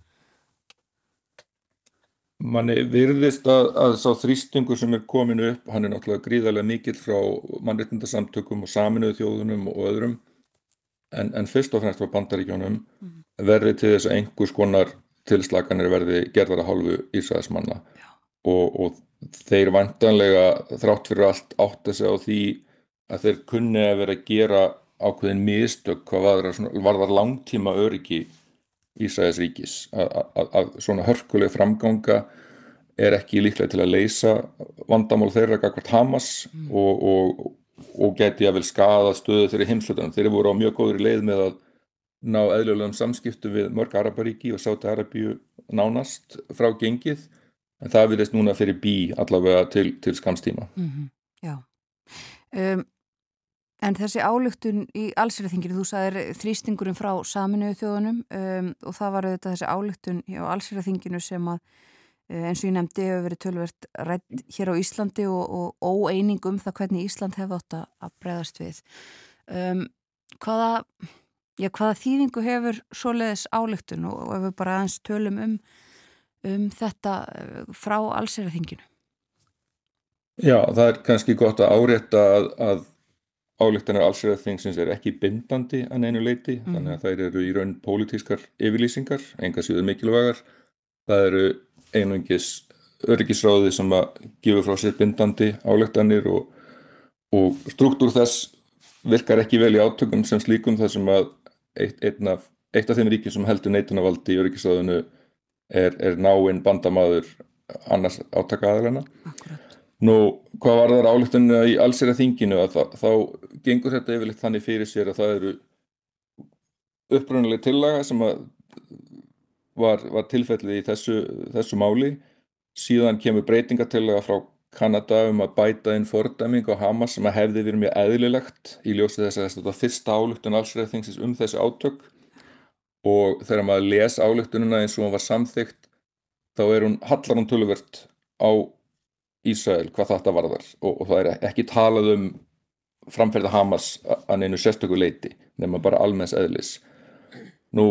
manni virðist að, að sá þrýstingur sem er komin upp, hann er náttúrulega gríðarlega mikill frá mannreitindasamtökum og saminuðu þjóðunum og öðrum en, en fyrst og fremst frá bandaríkjónum mm. verði til þess að einhvers konar tilslaganir verði gerðar að hálfu Ísraelsmanna. Og, og þeir vantanlega þrátt fyrir allt átt að segja á því að þeir kunni að vera að gera ákveðin mistök hvað var, var það langtíma öryggi Ísæðis ríkis að svona hörkuleg framganga er ekki líklega til að leysa vandamál þeirra gagvart Hamas mm. og, og, og geti að vel skada stöðu þeirri heimslutunum. Þeirri voru á mjög góður leið með að ná eðlulegum samskiptu við mörg Araparíki og Sáti Arabíu nánast frá gengið en það vilist núna fyrir bí allavega til, til skamstíma. Mm -hmm. Já. Um, En þessi álugtun í allsýraþinginu, þú sagðir þrýstingurum frá saminuðu þjóðunum um, og það var auðvitað þessi álugtun á allsýraþinginu sem að eh, eins og ég nefndi hefur verið tölvert rætt hér á Íslandi og, og óeining um það hvernig Ísland hefði átt að breyðast við. Um, hvaða, já, hvaða þýðingu hefur svoleiðis álugtun og, ef við bara aðeins tölum um, um þetta eh, frá allsýraþinginu? Já, það er kannski gott að árétta að, að álíktanar allsverðarþingsins er ekki bindandi að neinu leiti, mm. þannig að þær eru í raun pólitískar yfirlýsingar, enga síður mikilvægar. Það eru einungis öryggisráði sem að gefa frá sér bindandi álíktanir og, og struktúr þess virkar ekki vel í átökum sem slíkum þar sem að eitt, af, eitt af þeim ríkjum sem heldur neitunarvaldi í öryggisráðinu er, er náinn bandamaður annars átakaðalena. Akkurat. Nú, hvað var það álíktunni í allsera þinginu að þá, þá gengur þetta yfirleitt þannig fyrir sér að það eru upprönnuleg tillaga sem var, var tilfellið í þessu, þessu máli. Síðan kemur breytingatillaga frá Kanada um að bæta inn fordæming á Hamas sem að hefði verið mjög eðlilegt í ljósi þess að þetta fyrsta álíktun allsera þingsins um þessu átök. Og þegar maður les álíktununa eins og hún var samþygt þá er hún hallar hún töluvert á Ísrael hvað þetta varðar og, og það er ekki talað um framferða Hamas að neinu sérstöku leiti nema bara almenns eðlis. Nú,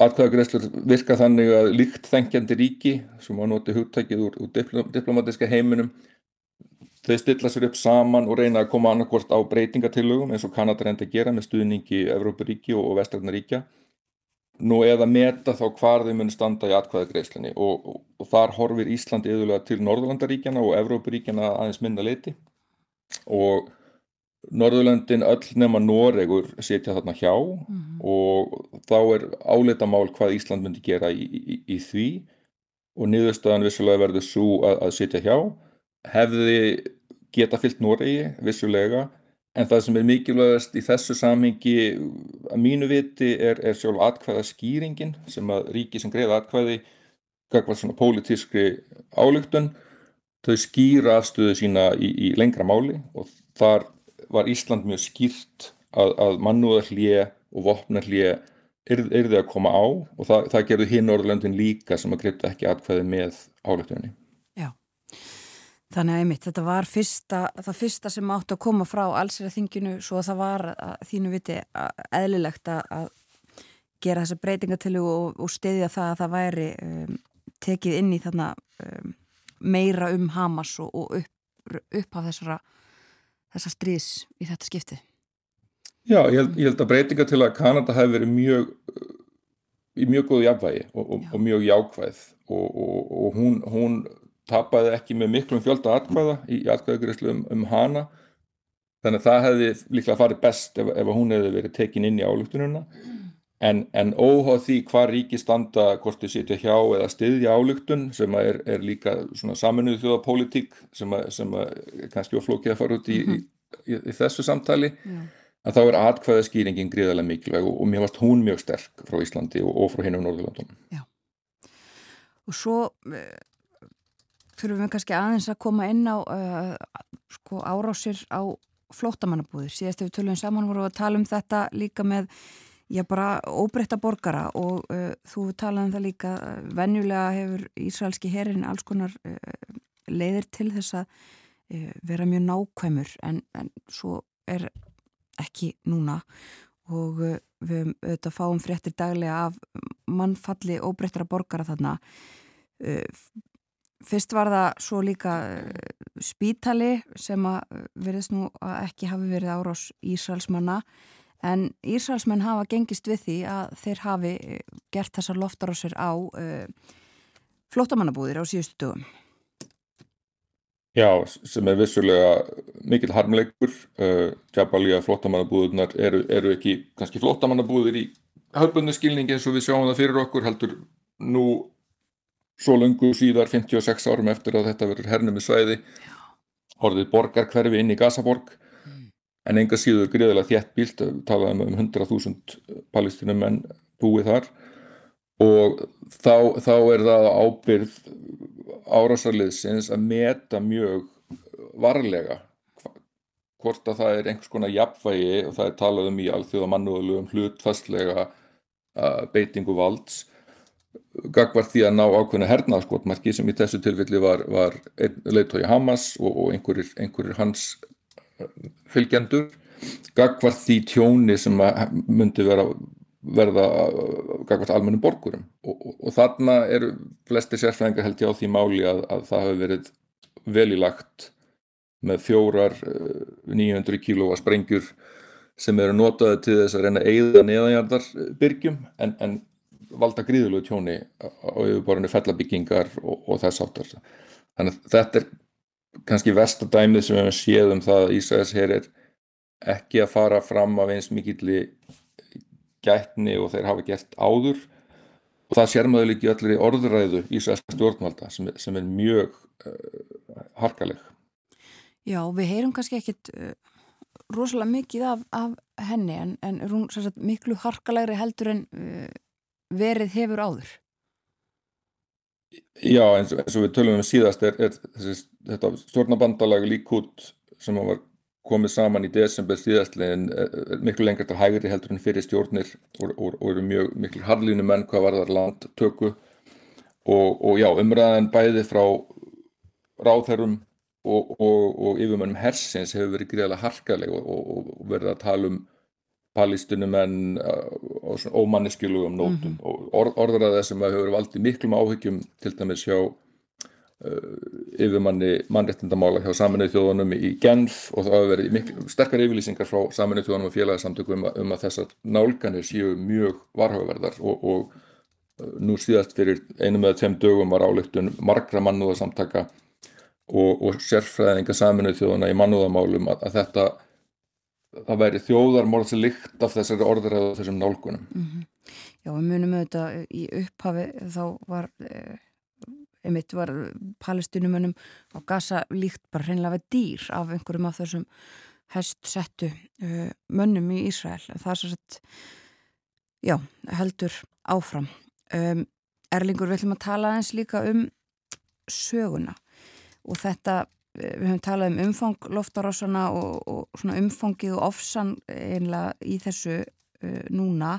atkvæðagreslur virka þannig að líkt þengjandi ríki sem á noti hugtækið úr, úr diplom, diplomatiska heiminum þau stilla sér upp saman og reyna að koma annarkvort á breytingatillögum eins og Kanada reyndi að gera með stuðningi Evrópuríki og, og Vestræðnaríkja nú eða meta þá hvar þau muni standa í atkvæðagreislinni og, og, og þar horfir Íslandi yfirlega til Norðurlandaríkjana og Evrópuríkjana aðeins minna leiti og Norðurlöndin öll nema Noregur setja þarna hjá. Og þá er áleitamál hvað Ísland myndi gera í, í, í því. Og niðurstaðan vissulega verður svo að, að setja hjá. Hefði geta fyllt Noregi vissulega en það sem er mikilvægast í þessu samhengi að mínu viti er, er sjálf atkvæða skýringin sem að ríki sem greiða atkvæði gagvað svona pólitískri álugtun þau skýra afstöðu sína í, í lengra máli og þar var Ísland mjög skýrt að, að mannúðarhlje og vopnarhlje yrði að koma á og það, það gerðu hinn Norðurlöndin líka sem að greita ekki atkvæði með álugtunni. Þannig að einmitt, þetta var fyrsta, það fyrsta sem átti að koma frá allsera þinginu svo að það var að, þínu viti að, eðlilegt að, gera þessa breytingatölu og, og stiðja það að það væri um, tekið inn í þarna um, meira um Hamas og, og upp, upp af þessara þessa stríðs í þetta skipti? Já, ég held, ég held að breytinga til að Kanada hefur verið mjög í mjög góðu jafnvægi og, og, og mjög jákvæð og, og hún, hún tapaði ekki með miklum fjölda atkvæða í atkvæðagreyslu um, um hana. Þannig að það hefði líklega farið best ef, ef hún hefði verið tekin inn í álugtununa en, en óháð því hvað ríki standa hvort þið sitja hjá eða stiðja álugtun sem er, er líka svona saminuð þjóðapólitík sem, að, sem að kannski oflókið að fara út í, í, í, í þessu samtali Já. að þá er atkvæðaskýringin gríðarlega mikilvæg og, og mér varst hún mjög sterk frá Íslandi og, og frá hinn um Norðurlandunum Já. Og svo uh, þurfum við kannski aðeins að koma inn á uh, sko árásir á flótamannabúðir síðast ef við tölum saman vorum við að tala um þetta líka með já bara óbreytta borgara og uh, þú talaði um það líka venjulega hefur Ísraelski herin alls konar uh, leiðir til þess að uh, vera mjög nákvæmur en, en svo er ekki núna. Og uh, við auðvitað fáum fréttir daglega af mannfalli óbreyttara borgara þarna uh, fyrst var það svo líka spítali sem að verðist nú að ekki hafi verið árás Ísraelsmanna En Ísraelsmenn hafa gengist við því að þeir hafi eh, gert þessar loftarósir á uh, flótamannabúðir á síðustu dögum. Já, sem er vissulega mikil harmleikur. Uh, Jabalíja flótamannabúðunar eru, eru ekki kannski flótamannabúðir í höfbundu skilningi eins og við sjáum það fyrir okkur heldur nú svo lungu síðar 56 árum eftir að þetta verður hernum í svæði orðið borgarkverfi inn í Gazaborg. En enga síður greiðilega þjætt bílt, talaðum um 100.000 palestinum en búið þar. Og þá, þá er það ábyrð árásarliðsins að meta mjög varlega hvort að það er einhvers konar jafnvægi og það er talað um í alþjóða mannúðalögum hlutfastlega beitingu valds gagvar því að ná ákveðna hernaðskotmarki sem í þessu tilfelli var, var leiðtói Hamas og, og einhverjir, einhverjir hans fylgjendur. Gagvart því tjóni sem myndi vera, verða gagvart almennum borgurum. Og, og, og þarna eru flesti sérfræðingar held ég á því máli að, að það hafi verið velilagt með fjórar 900 eh, kílóa sprengjur sem eru notaði til þess að reyna eigða neðanjarðar byrgjum en, en valda gríðulegu tjóni á yfirborðinu fellabyggingar og, og þess áttar þannig að þetta er kannski vestadæmið sem við hefum séð um það að Ísraels hér er ekki að fara fram af eins mikill gætni og þeir hafa gert áður og það sér maður líka í öllir í orðræðu Ísraelska stjórnvalda sem, sem er mjög uh, harkaleg. Já, við heyrum kannski ekkit uh, rosalega mikið af, af henni en, en er hún sagt, miklu harkalegri heldur en uh, verið hefur áður? Já, eins og, eins og við tölum um síðast er, er þessi, þetta stjórnabandalag líkút sem var komið saman í desember síðastlegin miklu lengur til hægri heldur en fyrir stjórnir og, og, og eru mjög miklu harlínu menn hvað var þar landtöku og, og já, umræðan bæði frá ráðherrum og yfirmönnum hersins hefur verið greiðilega harkaleg og verið að tala um palístunumenn og uh, ómanneskilugum nótum mm -hmm. og orð, orðraðið sem hefur valdið miklum áhyggjum til dæmis hjá uh, yfirmanni mannrettindamála hjá saminuð þjóðunum í Genf og það hefur verið miklu, sterkar yfirlýsingar frá saminuð þjóðunum og félagsamtökum um, um að þessar nálganir séu mjög varhaverðar og, og uh, nú síðast fyrir einum eða tveim dögum var álöktun margra mannúðasamtaka og, og sérfræðinga saminuð þjóðuna í mannúðamálum að, að þetta það væri þjóðarmorðs lykt af þessari orðræðu og þessum nálgunum. Mm -hmm. Já, við munum auðvitað í upphafi þá var eh, einmitt var palestinumönnum á Gaza líkt bara hreinlega við dýr af einhverjum af þessum hestsettu uh, mönnum í Ísrael. Það er svo sett, já, heldur áfram. Um, Erlingur, við ætlum að tala eins líka um söguna og þetta við höfum talað um umfang loftarássana og, og svona umfangið og ofsan einlega í þessu uh, núna.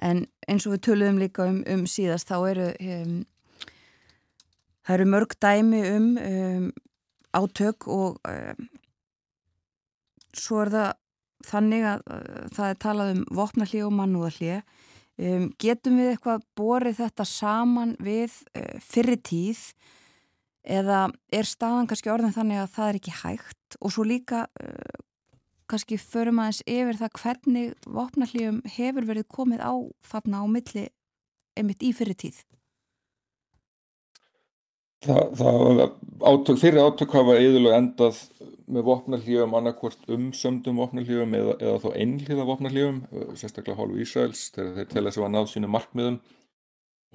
En eins og við töluðum líka um, um síðast þá eru um, það eru mörg dæmi um, um átök og um, svo er það þannig að uh, það er talað um vopnallíð og mannúðallíð um, getum við eitthvað borið þetta saman við uh, fyrir tíð eða er staðan kannski orðin þannig að það er ekki hægt? Og svo líka uh, kannski förum aðeins yfir það hvernig vopnallíum hefur verið komið á þarna á milli einmitt í fyrir tíð. Það, það átök, fyrir átök hafa eðlulega endað með vopnallíum annarkvort umsöndum vopnallíum eða, eða þá einlíða vopnallíum sérstaklega hálfu Ísraels þegar þeir telja sig að náð sínu markmiðum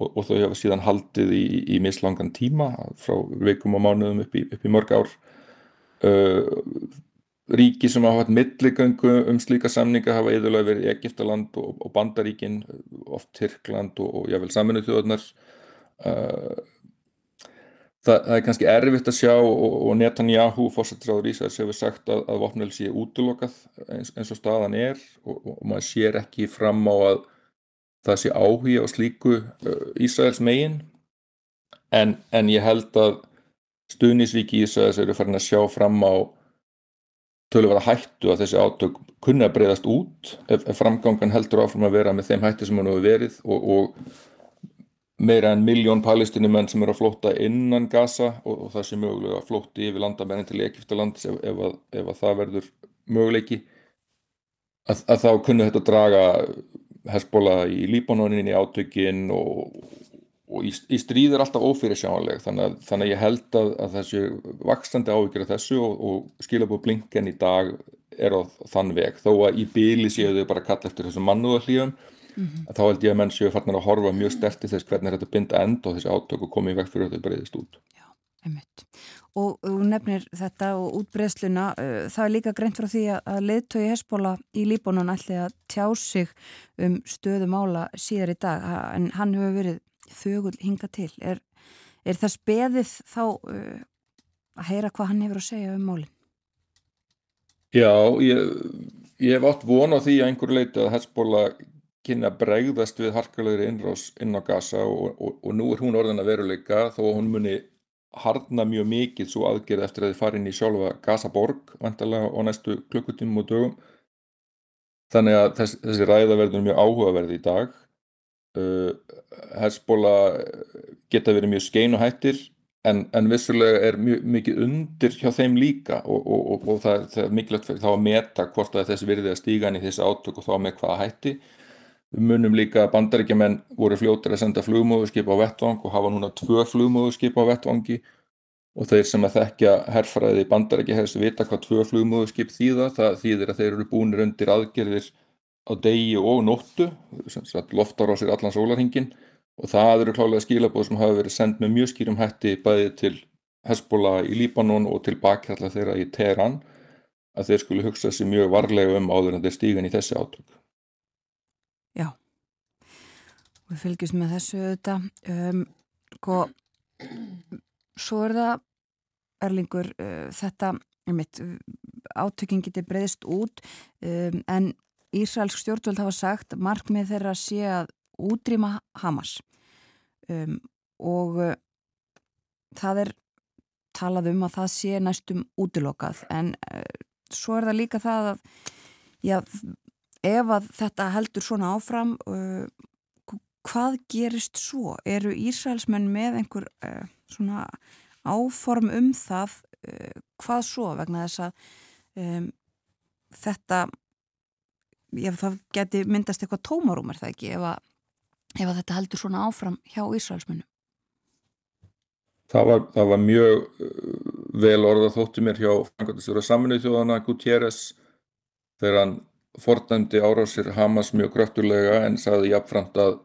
og, og þau hafa síðan haldið í, í mislangan tíma frá veikum og mánuðum upp í, upp í mörg ár. Uh, ríki sem hafa hatt milligöngu um slíka samninga hafa eðlulega verið Egiptaland og, og Bandaríkin oft Tyrkland og, og jável saminuð þjóðarnar uh, það, það er kannski erfitt að sjá og Netanyahu fórsettisráður Ísæðis hefur sagt að, að vopnvel sé útlokað eins, eins og staðan er og maður sér ekki fram á að það sé áhuga á slíku uh, Ísraels megin. En, en ég held að stuðnisvíki Ísraels eru farin að sjá fram á tölur vera hættu að þessi átök kunna breyðast út ef, ef framgangan heldur áfram að vera með þeim hættu sem hann hefur verið og, og meira en miljón palestinumenn sem eru að flóta innan Gaza og, og það sé mögulega að flóti yfir landamennin til Egiptaland ef, ef, að, ef að það verður möguleiki að, að þá kunna þetta draga Hezbollah í Líbanonin í átökin og, og í, í stríð er alltaf ófyrirsjánleg þannig að, þannig að ég held að, að þessu vakstandi ávíkjur af þessu og, og skilabú blinken í dag er á þann veg. Þó að í byli séu þau bara kalla eftir þessum mannúðarlífum mm -hmm. þá held ég að menn séu farnar að horfa mjög sterti þess hvernig þetta binda end og þessi átök og komið vekk fyrir að þau breyðist út. Já, einmitt og þú nefnir þetta og útbreyðsluna uh, það er líka greint frá því að leðtögi Hesbóla í Líbónun ætli að tjá sig um stöðu mála síðar í dag en hann hefur verið þögul hinga til er, er það speðið þá uh, að heyra hvað hann hefur að segja um málin? Já, ég, ég hef átt von á því að einhverju leiti að Hesbóla kynna bregðast við harkalegri innrás inn á Gaza og, og, og nú er hún orðin að veruleika þó að hún muni harna mjög mikið svo aðgerð eftir að þið farin í sjálfa Gazaborg vantarlega á næstu klukkutímum og dögum. Þannig að þess, þessi ræða verður mjög áhugaverði í dag. Uh, Hezbolla geta verið mjög skein og hættir en, en vissulega er mjög mikið undir hjá þeim líka og, og, og, og það, það er mikilvægt þá að meta hvort að þessi virði að stíga inn í þessi átök og þá með hvaða hætti Við munum líka að bandaríkjaman voru fljóttir að senda flugmóðurskip á vettvang og hafa núna tvö flugmóðurskip á vettvangi og þeir sem að þekkja herfræði bandaríkjahers vita hvað tvö flugmóðurskip þýða. Það þýðir að þeir eru búinir undir aðgerðir á degi og nóttu, loftarásir allan sólarhingin og það eru klálega skilabóð sem hafa verið sendt með mjög skýrum hætti bæði til Hezbollah í Líbanon og til bakhjalla þeirra í Teheran að þeir skulle hugsa sér mjög varlega um áður en þeir stígan í þessi átök. Já, við fylgjum með þessu auðvitað. Um, sko, svo er það, Erlingur, uh, þetta, einmitt, átökinn geti breyðist út, um, en Ísraelsk stjórnvöld hafa sagt markmið þeirra sé að útrýma Hamas. Um, og uh, það er talað um að það sé næstum útilokað, en uh, svo er það líka það að, já, ef að þetta heldur svona áfram uh, hvað gerist svo? Eru Ísraelsmenn með einhver uh, svona áform um það uh, hvað svo vegna þess að um, þetta já, það geti myndast eitthvað tómarum er það ekki ef að, ef að þetta heldur svona áfram hjá Ísraelsmennum Það var, það var mjög vel orða þóttu mér hjá Frankartisjóra saminuð þjóðana Gutierrez þegar hann fordæmdi árásir Hamas mjög kröftulega en sagði jafnframt að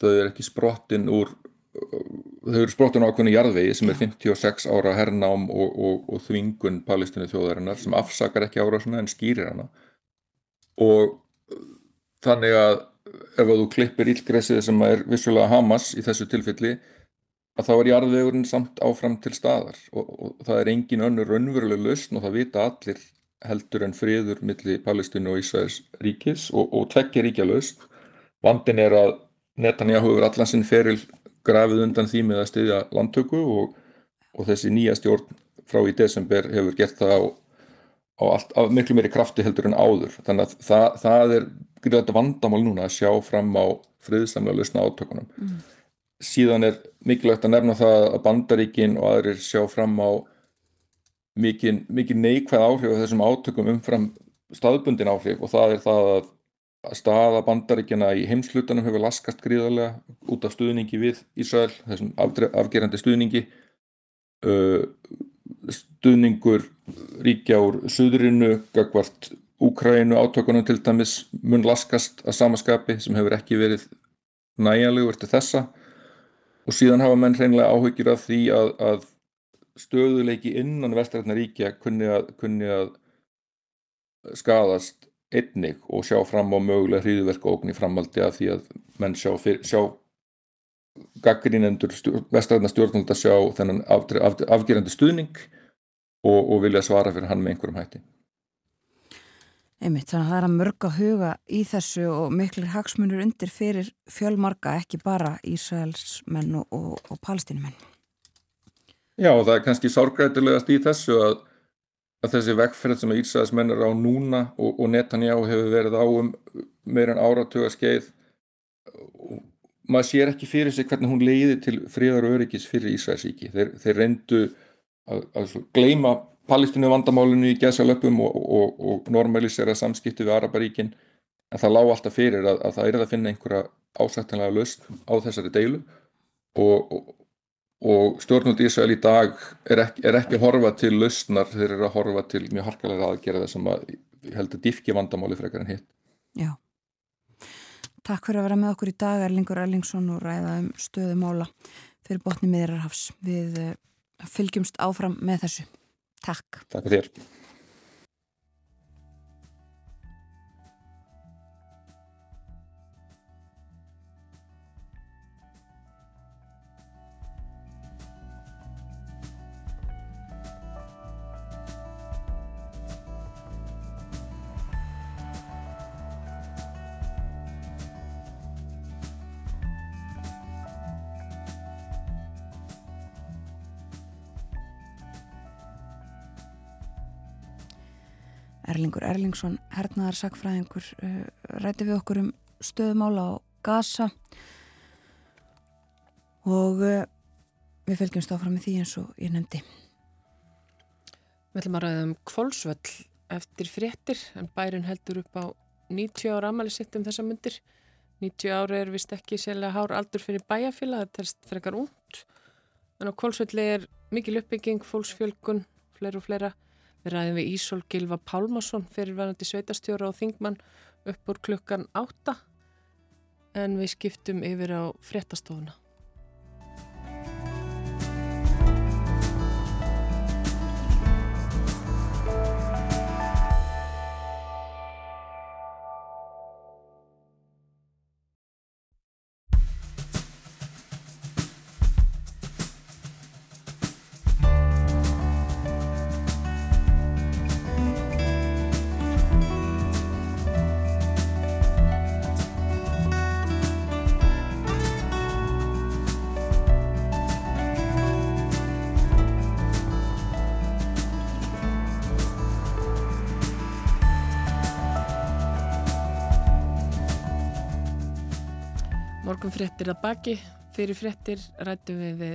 þau eru ekki sprottin úr þau eru sprottin á ákveðinu jarðvegi sem er 56 ára hernám og, og, og þvingun palestinu þjóðarinnar sem afsakar ekki árásina en skýrir hana. Og þannig að ef þú klippir ílgresið sem er vissulega Hamas í þessu tilfelli að þá er jarðvegurinn samt áfram til staðar og, og það er engin önnur raunveruleg lausn og það vita allir heldur en friður milli Palestínu og Ísæðis ríkis og, og tvekki ríkja lausn. Vandin er að Netanyahu hefur allan sinn feril grafið undan því með að styðja landtöku og, og þessi nýja stjórn frá í desember hefur gert það á, á, allt, á miklu meiri krafti heldur en áður þannig að það, það er gríðlega vandamál núna að sjá fram á friðsamlega lausna átökunum mm. síðan er mikilvægt að nefna það að bandaríkin og aðrir sjá fram á mikið neikvæð áhrif af þessum átökum umfram staðbundin áhrif og það er það að staða bandaríkjana í heimslutanum hefur laskast gríðarlega út af stuðningi við Ísrael, þessum afgerandi stuðningi. Stuðningur ríkja úr suðrinu, gagvart Úkrænu átökunum til dæmis mun laskast að samaskapi sem hefur ekki verið næjanlegur til þessa. Og síðan hafa menn hreinlega áhugir af því að, að stöðuleiki innan vestrætna ríkja kunni að, kunni að skadast einnig og sjá fram á mögulega hríðverka ógn í framaldi að því að menn sjá, sjá gaggrínendur vestræðna stjórnald að sjá þennan af, af, afgerandi stuðning og, og vilja svara fyrir hann með einhverjum hætti. Einmitt, þannig að það er að mörga huga í þessu og miklir hagsmunur undir fyrir fjölmarga, ekki bara Ísraelsmenn og, og, og palestinumenn. Já, og það er kannski sárgrætilegast í þessu að að þessi vegferð sem Ísraelsmenn er á núna og, og Netanyahu hefur verið á um meir en áratuga skeið maður sér ekki fyrir sig hvernig hún leiði til fríðar og öryggis fyrir Ísraelsíki þeir, þeir reyndu að, að gleima palestinu vandamálinu í gesalöpum og, og, og normalisera samskipti við Araparíkin en það lág alltaf fyrir að, að það er að finna einhverja ásættanlega löst á þessari deilu og og stjórnvöld Ísrael í dag er ekki, er ekki horfa til lausnar, þeir eru að horfa til mjög harkalega aðgerða sem að heldur diffki vandamáli frekar en hitt. Já. Takk fyrir að vera með okkur í dag, Erlingur Erlingsson og ræða um stöðumála fyrir botni miðrarhafs. Við uh, fylgjumst áfram með þessu. Takk. Takk fyrir Erlingur Erlingsson, hernaðar sakfræðingur, uh, ræti við okkur um stöðumála á Gaza og uh, við fylgjumst áfram með því eins og ég nefndi. Við ætlum að ræða um kvólsvöll eftir fréttir en bærin heldur upp á 90 ára amali sitt um þessa myndir. 90 ára er vist ekki sérlega hár aldur fyrir bæjafila, það telst frekar út. En á kvólsvölli er mikil uppbygging, fólksfjölgun, fleira og fleira. Við ræðum við Ísól Gilva Pálmarsson fyrirverðandi sveitastjóra og þingmann upp úr klukkan átta en við skiptum yfir á fréttastofuna. Fréttir að baki, fyrir fréttir rættum við við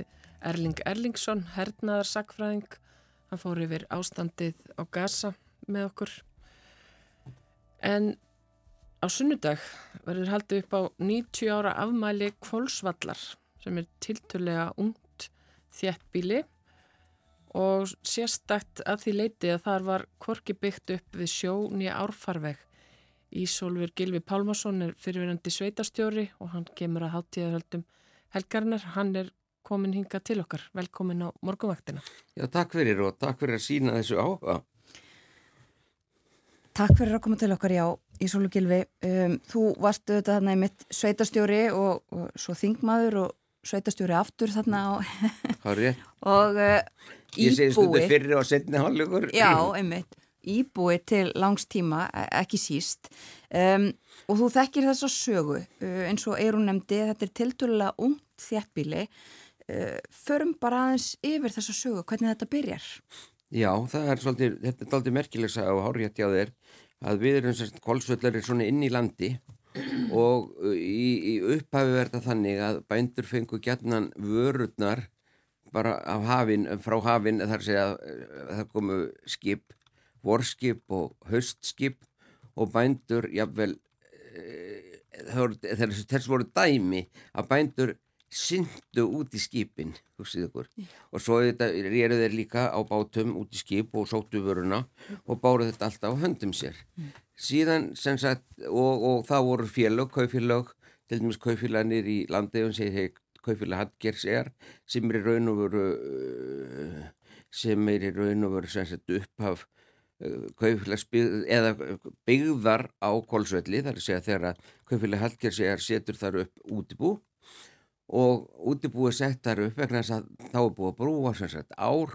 Erling Erlingsson, hernaðar sakfræðing. Hann fór yfir ástandið á Gaza með okkur. En á sunnudag verður haldið upp á 90 ára afmæli Kvolsvallar sem er tilturlega ungt þjættbíli og sérstakt að því leiti að þar var korki byggt upp við sjó nýja árfarveg. Ísólfur Gilvi Pálmarsson er fyrirverandi sveitastjóri og hann kemur að háttíðarhöldum helgarinnar. Hann er komin hinga til okkar. Velkomin á morgunvaktina. Já, takk fyrir og takk fyrir að sína þessu áhuga. Takk fyrir að koma til okkar, já, Ísólu Gilvi. Um, þú varst auðvitað þarna í mitt sveitastjóri og, og svo þingmaður og sveitastjóri aftur þarna á, rétt. og uh, Ég segi stundu íbúi. fyrir og setni hálfleikur. Já, einmitt. Íbúi til langs tíma, e- ekki síst. Um, og þú þekkir þessa sögu, eins og Eirún nefndi, þetta er tildulega ungt þjættbíli. Uh, förum bara aðeins yfir þessa sögu, hvernig þetta byrjar. Já, það er svolítið, þetta er svolítið merkileg að hafa hárjætt hjá þér að við erum sérst kolsvöldari svona inn í landi og í, í upphafi verða þannig að bændur fengu gætnan vörurnar bara af hafin, frá hafin þar segja það komu skip, vorskip og haustskip og bændur jafnvel eh, þess, þess voru dæmi að bændur syndu út í skipin, og svo réru þeir líka á bátum út í skip og sóttu vöruna og báru þetta alltaf á höndum sér. Síðan sem sagt og, og það voru félög, kaufélög til dæmis kaufélagnir í landegjum sem þeir kaufélag Hadgers er sem er í raun og veru uh, sem er í raun og veru sem sagt upphaf eða byggðar á kólsvelli þar að segja þegar kaufélag Hadgers er setur þar upp útibú og útibúið sett þar upp vegna þess að þá er búið að brúa sem sagt ár,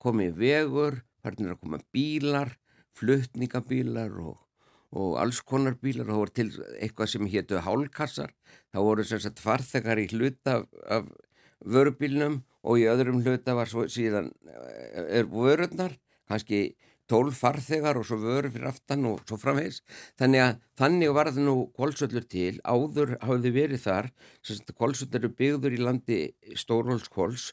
komið vegur, farnir að koma bílar, flutningabílar og, og alls konar bílar. Og það voru til eitthvað sem hétu hálkassar, það voru sem sagt farþegar í hluta af, af vörubílnum og í öðrum hluta var svo síðan eh, er vörurnar, kannski tólf farþegar og svo vörur fyrir aftan og svo framvegs. Þannig að þannig var það nú kólsöllur til, áður hafði verið þar, kólsöllur eru byggður í landi Stórhólskóls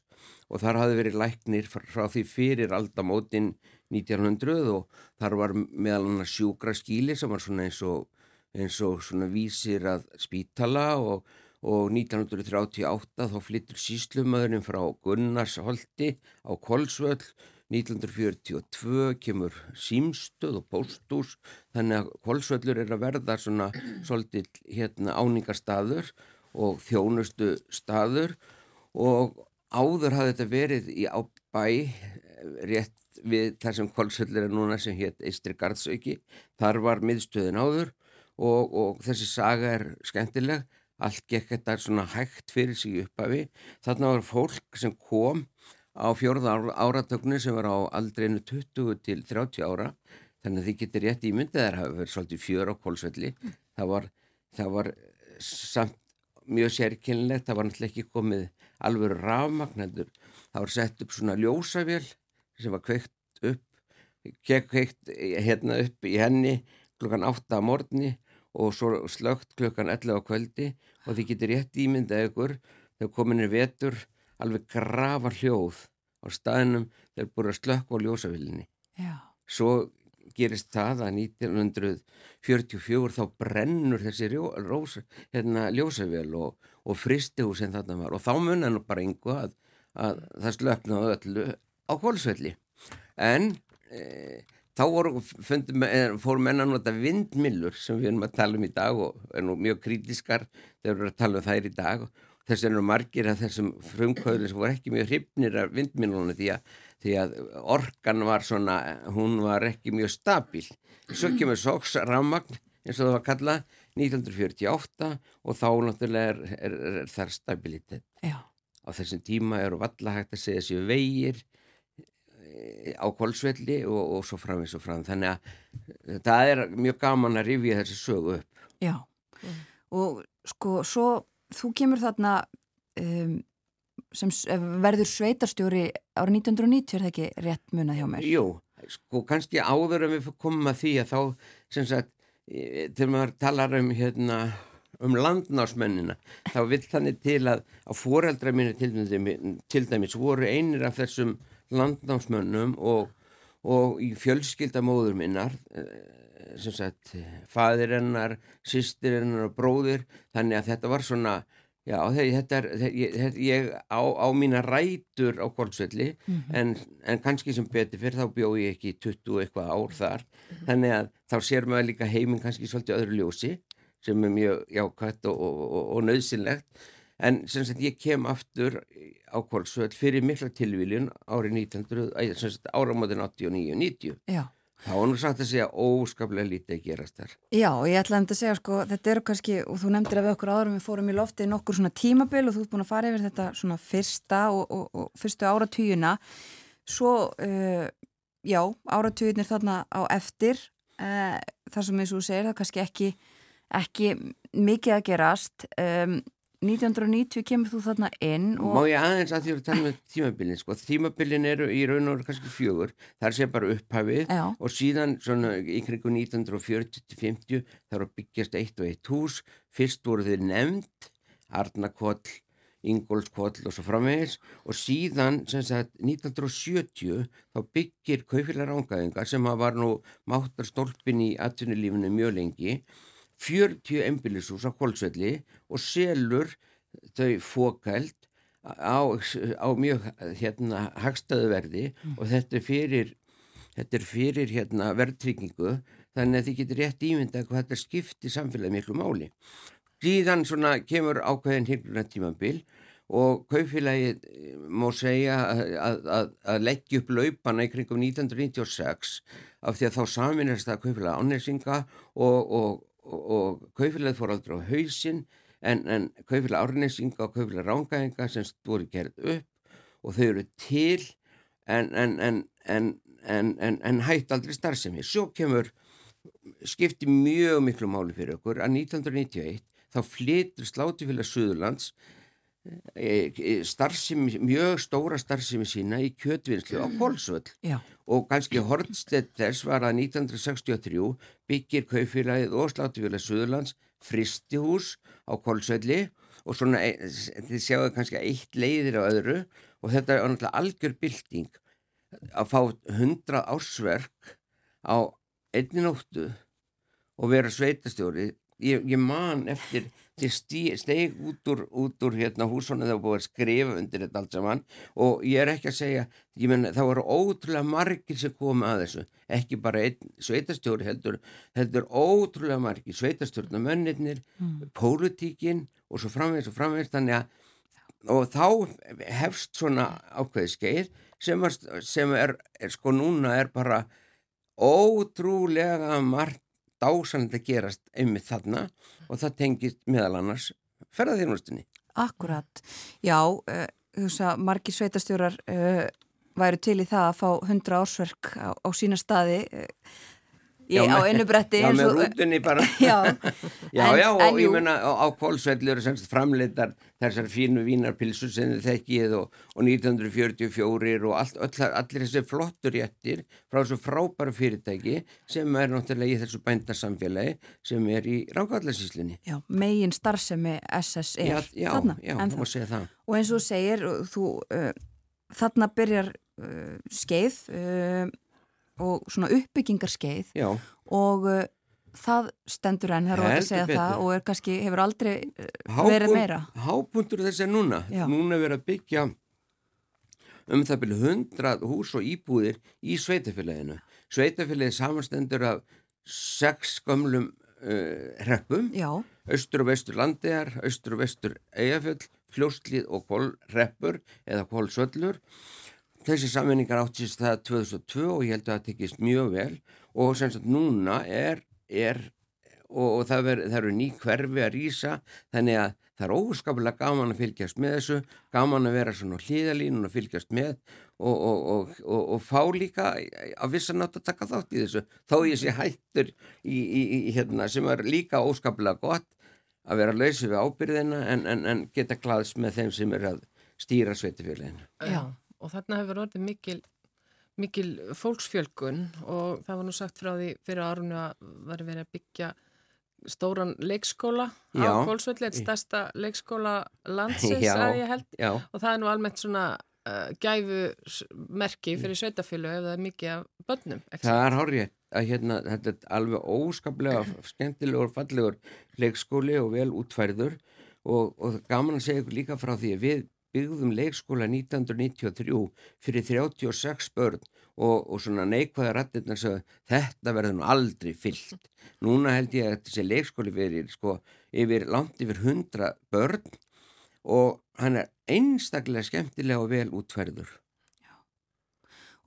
og þar hafði verið læknir frá, því fyrir aldamótin 1900 og þar var meðal hann sjúkra skíli sem var svona eins og, eins og svona vísir að spítala og, og 1938 þá flyttur síslumöðurinn frá Gunnarsholti á Kolsvöll 1942 kemur símstöð og póstús þannig að Kolsvöllur er að verða svona svolítið hérna áningarstaður og þjónustu staður og áður hafði þetta verið í á bæ rétt við þar sem Kolsvöllur er núna sem hétt Eistri Garðsauki. Þar var miðstöðin áður og, og þessi saga er skemmtileg. Allt gekk þetta svona hægt fyrir sig í upphafi. Þarna var fólk sem kom á fjórða áratögnu sem var á aldreinu 20 til 30 ára. Þannig að þið getur rétt ímyndið þær hafa verið svolítið fjör á kólsvelli það var, það var samt mjög sérkynlegt það var náttúrulega ekki komið alveg rafmagnendur það var sett upp svona ljósavél sem var kveikt upp kveikt hérna upp í henni klukkan 8 á morgni og svo slögt klukkan 11 á kvöldi. Og þið getur rétt ímyndið ykkur þegar komin er vetur alveg grafa hljóð á staðinum þegar búið að slökka á ljósavillinni. Já. Svo gerist það að 1944 þá brennur þessi rjó, rós, hérna, ljósavill og, og fristihús sem þarna var og þá munna nú bara einhver að, að það slöknaði öllu á kólsvelli. En e, þá voru, fundum, fór menna nota vindmillur sem við erum að tala um í dag og er nú mjög krítiskar þegar við erum að tala um þær í dag og þess vegna margir af þessum frumkvöðlum sem voru ekki mjög hrifnir af vindmilunum því því að orkan var svona, hún var ekki mjög stabíl. Svo kemur SOX rammagn eins og það var kallað 1948 og þá náttúrulega er, er, er, er þar stabilitet. Já. Á þessum tíma eru valla hægt að segja sér vegir eh, á kólsvelli og, og svo fram eins og fram. Þannig að það er mjög gaman að rifja þessi sögu upp. Já. Og sko, svo þú kemur þarna um, sem s- verður sveitarstjóri ára 1990 er það ekki rétt munað hjá mér? Jú, sko kannski áður en við komum að því að þá sem sagt e, þegar maður talar um hérna um landnásmennina þá vill þannig til að, að foreldra mínu til, dæmis- til dæmis voru einir af þessum landnámsmönnum og, og í fjölskyldamóður minnar eh, sem sagt fadir hennar, sýstir hennar og bróðir. Þannig að þetta var svona Já, þe- þetta er, þetta- ég á, á mína rætur á Kolsvelli en, en kannski sem betur fyrir þá bjó ég ekki í 20 og eitthvað ár þar. Þannig að þá sér maður líka heiminn kannski svolítið öðru ljósi sem er mjög jákvætt og, og, og, og nöðsynlegt en sem sagt ég kem aftur á Kolsvöll fyrir mikla tilvíljun árið 1900, æ, sem sagt áramótin 89-90 Já. Þá var nú sagt að segja óskaplega lítið gerast þar. Já, og ég ætlaði að segja sko, þetta eru kannski, og þú nefndir að við okkur áðurum við fórum í loftið nokkur svona tímabil og þú ert búin að fara yfir þetta svona fyrsta og, og, og fyrstu áratugina. Svo, uh, já, áratuginir þarna á eftir uh, þar sem eins og þú segir, það er kannski ekki, ekki mikið að gerast. Um, 1990 kemur þú þarna inn og Má ég aðeins að því að tala með tímabilin sko, tímabilin eru í raun og kannski fjögur. Þar sé bara upphafið Já. og síðan svona í kringu 1940-50 þar byggjast eitt og eitt hús. Fyrst voru þið nefnd Arnakoll, Ingólfskoll og svo framvegis. Og síðan sem sagt 1970 þá byggir kaufélag rángaðingar sem var nú máttar stólpin í atvinnulífinu mjög lengi 40 embilishús á Kolsvelli og selur þau fókæld á, á mjög hérna hagstæðu verði og þetta er fyrir þetta er fyrir hérna verðtryggingu þannig að þið getur rétt ímynda hvað þetta skipti samfélagi miklu máli. Síðan svona kemur ákveðin hyggluna tímabil og kaupfélagið eh, má segja að, að, að, að leggja upp laupana í kringum 1996 af því að þá saminast það kaupfélag ánæsinga og, og, og, og kaupfélagið fór aldrei á hausinn en, en kaupfélag árnesinga og kaupfélag rángaðinga sem voru gerð upp og þau eru til en, en, en, hætt aldrei starfsemi. Svo kemur skipti mjög miklu máli fyrir okkur að 1991 þá flytur Slátufélag Suðurlands starfsemi, mjög stóra starfsemi sína í kjötvinnslu á Kolsvöll. Já, og kannski hornstett þess var að 1963 byggir kaufélagið og Slátufélag Suðurlands fristihús á Kolsvelli. Og svona, e- þið sjáu kannski eitt leiðir á öðru. Og þetta er náttúrulega algjör bylting. Að fá 100 ársverk á einni nóttu og vera sveitastjóri ég, ég man eftir stí- steig út úr, út úr hérna húsvona þegar búið að skrifa undir þetta allt saman. Og ég er ekki að segja ég menn það voru ótrúlega margir sem komu að þessu, ekki bara einn sveitastjóri heldur, heldur ótrúlega margir sveitastjórna mönnirnir mm. pólitíkin og svo framvegis og framvegis. Þannig að og þá hefst svona ákveði skeið sem, er, sem er, er sko núna er bara ótrúlega margt dásanlega gerast einmitt þarna og það tengist meðal annars ferðarþjónustinni. akkurat já, uh, veist að margir sveitastjórar uh, væru til í það að fá 100 ársverk á, á sína staði uh, í, á einu bretti Já, með rútunni bara. já, Já, En- já, og en ég menna á, Kolsvelli eru semst framleitar þessar fínu vínarpilsur sem þið þekkið og, og 1944 og allt, all, allir þessi flottur réttir frá þessu frábæra fyrirtæki sem er náttúrulega í þessu bændarsamfélagi sem er í Rángallasíslinni. já, megin starfsemi SS er Já, já, þarna já, en það má segja það. og eins og segir þú, uh, þarna byrjar uh, skeið uh, og svona uppbyggingarskeið Já, og uh, það stendur enn, það er óvægt að segja betur. það og er kannski, hefur aldrei uh, Hápunkt- verið meira Hápuntur þess er núna. Já. Núna er verið að byggja um það byrju 100 hús og íbúðir í sveitafélaginu. Sveitafélagið samanstendur af sex gömlum uh, hreppum, já, austur og vestur landegar, austur og vestur eigafjöll, fljóstlið og kólreppur eða kólsöllur. Þessi sammenningar áttist það 2002 og ég held að það tekist mjög vel og sem sagt núna er, er og, og það, ver, það eru ný hverfi að rýsa þannig að það er óskaplega gaman að fylgjast með þessu, gaman að vera svona hlýðalínun og fylgjast með og, og, og, fá líka að vissa nátt að taka þátt í þessu þó ég sé hættur í, í, í hérna sem er líka óskaplega gott að vera lausið við ábyrðina en, en, en geta glaðs með þeim sem er að stýra sveitifélaginu. Já. Og þarna hefur orðið mikil, mikil fólksfjölgun og það var nú sagt frá því fyrir árunni að var verið að byggja stóran leikskóla Já. á Kólsvelli, eitt stærsta leikskóla landsins Já. að ég held Já, og það er nú almennt svona uh, gæfu s- merki fyrir sveitafjölu ef það er mikið af börnum. ekki það er horrið að hérna, þetta er alveg óskaplega skemmtilegur, fallegur leikskóli og vel útfærður og, og gaman að segja ykkur líka frá því að við byggðum leikskóla 1993 fyrir 36 börn og, og svona neikvæða rættirna sagði þetta verður nú aldrei fyllt. Núna held ég að þessi leikskóli verið sko yfir langt yfir 100 börn og hann er einstaklega skemmtilega og vel útferður.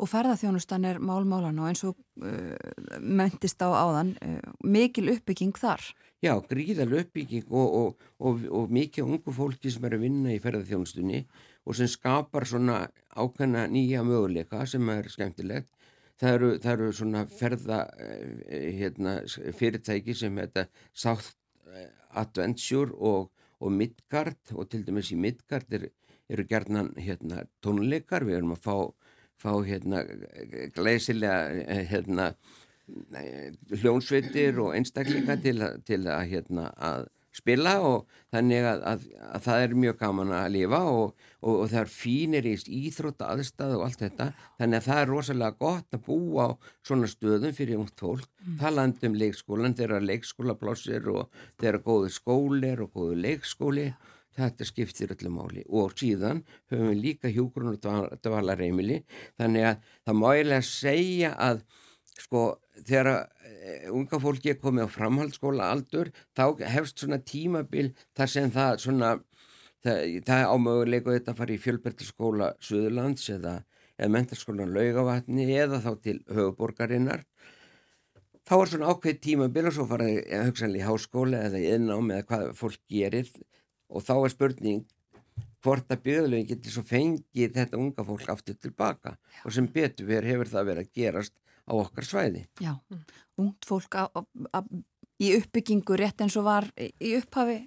Og ferðarþjónustan er málmálan og eins og uh, möndist á áðan uh, mikil uppbygging þar. Já, gríðal uppbygging og, og, og, og mikið ungu fólki sem er að vinna í ferðarþjónustunni og sem skapar svona ákveðna nýja möguleika sem er skemmtilegt. Það eru, það eru svona ferða eh, hérna, fyrirtæki sem heita South Adventure og Midgard og til dæmis í Midgard er, eru gerðnan hérna, tónleikar, við erum að fá fá hérna glæsilega hérna hljónsveitir og einstaklinga til, til að hérna að spila og þannig að, að, að það er mjög gaman að lifa og, og, og það er fínir í íþrótta aðstæðu og allt þetta þannig að það er rosalega gott að búa á svona stöðum fyrir ungt fólk mm. talandi um leikskólan, þeirra leikskólaplossir og þeirra góðu skólir og góðu leikskóli þetta skiptir öllu máli. Og síðan höfum við líka hjúgrun og dvalarheimili þannig að það má eiginlega segja að sko þegar uh, unga fólki er komið á framhaldsskóla aldur þá hefst svona tímabil þar sem það svona það, það ámöguleika þetta að fara í fjölbertarskóla Suðurlands eða, eða mentarskólan Laugavatni eða þá til höfuborgarinnar þá er svona ákveð tímabil og svo faraði hugsanlega í háskóla eða í innám eða hvað fólk gerir og þá er spurning hvort að byggðalögin getur svo fengið þetta unga fólk aftur tilbaka Já. og sem betur verið hefur það verið að gerast á okkar svæði. Já, ungt fólk a, a, a, í uppbyggingu rétt eins og var í upphafi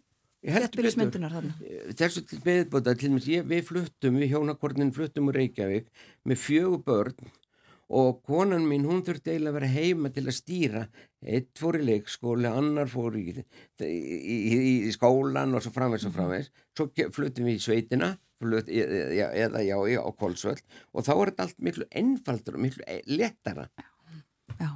Þessbyrjusmyndunar Þessu til beðbóta, til og með við fluttum, við hjónakornin fluttum úr Reykjavík með fjögur börn og konan mín hún þurfti eiginlega að vera heima til að stýra. Eitt fór í leikskóli, annar fór í, í, í, í skólan og svo framvegs og framvegs svo fluttum við í sveitina flutt, eða já, já, á Kolsvöld og þá er þetta allt miklu ennfaldur og miklu e, lettara Já,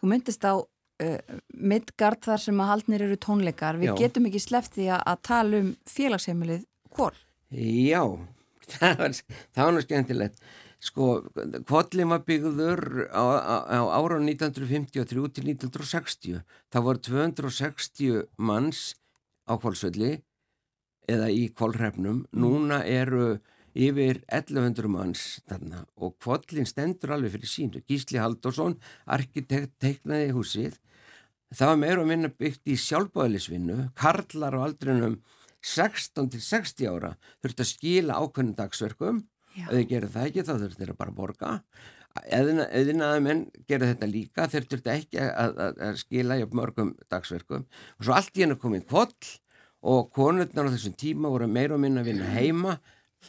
þú myndist á uh, Midgard þar sem að haldnir eru tónleikar, við já. getum ekki slefti að, að tala um félagsheimilið Kól Já, það var, það var náttúrulega skemmtilegt Sko, Kvotli var byggður á, á, á ára 1953 til 1960. Það voru 260 manns á Kvolsvöldi eða í Kvolrefnum. Mm. Núna eru yfir 1100 manns þarna og Kvotlin stendur alveg fyrir sínu. Gísli Haldursson, arkitekt, teiknaði húsið. Það var meira og minna byggt í sjálfbáðilisvinnu. Karlar á aldrinum 16 til 60 ára þurfti að skila ákveðnum dagsverkum ef þið gerir það ekki þá þurftir þeirra bara að borga. Eðinaði menn gerir þetta líka þeir þurfti ekki að, að, að skila í mörgum dagsverkum. Og svo allt í hennu komið kvoll og konurnar á þessum tíma voru meira og minna að vinna heima.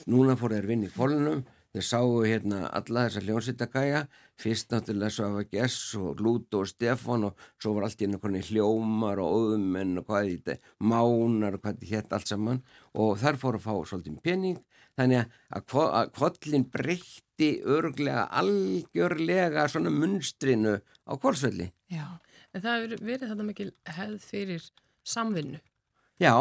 Núna fór þeir vinna í kvólunum þeir sáu hérna alla þessa hljómsýttakæja fyrst náttúrulega Svafa Gess og Lúto og Stefan og svo var allt í einhvern hljómar og óðumenn og hvað þetta, mánar og hvað þetta hétt allt saman. Og þar fór að fá svolítið pening þannig að kvollin breytti örglega algjörlega svona munstrinu á kvolsvelli. Já, en það hefur verið þetta mikil hefð fyrir samvinnu. Já,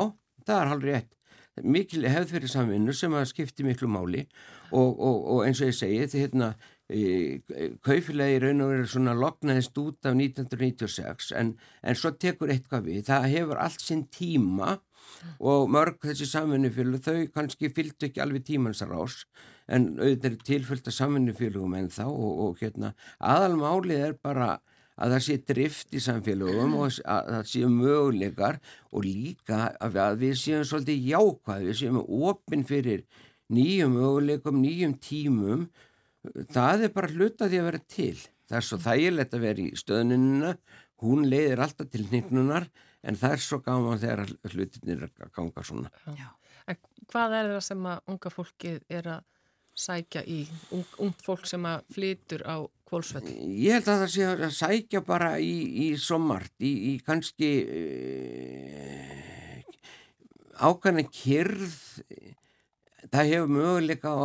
það er halvri rétt. Mikil hefð fyrir samvinnu sem að skipti miklu máli og, og, og eins og ég segi þetta hérna e, kaufilegi raun og verið svona loknaðist út af 1996 en, en svo tekur eitthvað við. Það hefur allt sinn tíma og mörg þessi samvinnufélug þau kannski fylgdu ekki alveg tímansar ás en auðvitað er tilfylgta samvinnufélugum en þá og, og hérna aðalmálið er bara að það sé drift í samfélögum og að það séu möguleikar og líka að við séum svolítið jákvæð, við séum ofinn fyrir nýjum möguleikum, nýjum tímum, það er bara hluta því að vera til. Það er svo þægilegt að vera í stöðnununa, hún leiðir alltaf til nýgnunar en það er svo gaman þegar hlutinir ganga svona. Já. En hvað er það sem að unga fólki er að sækja í, ung, ungt fólk sem að flytur á kvólsvöld? Ég held að það sé að sækja bara í, í somart, í, í kannski uh, ákvæmlega kyrð, það hefur möguleika á,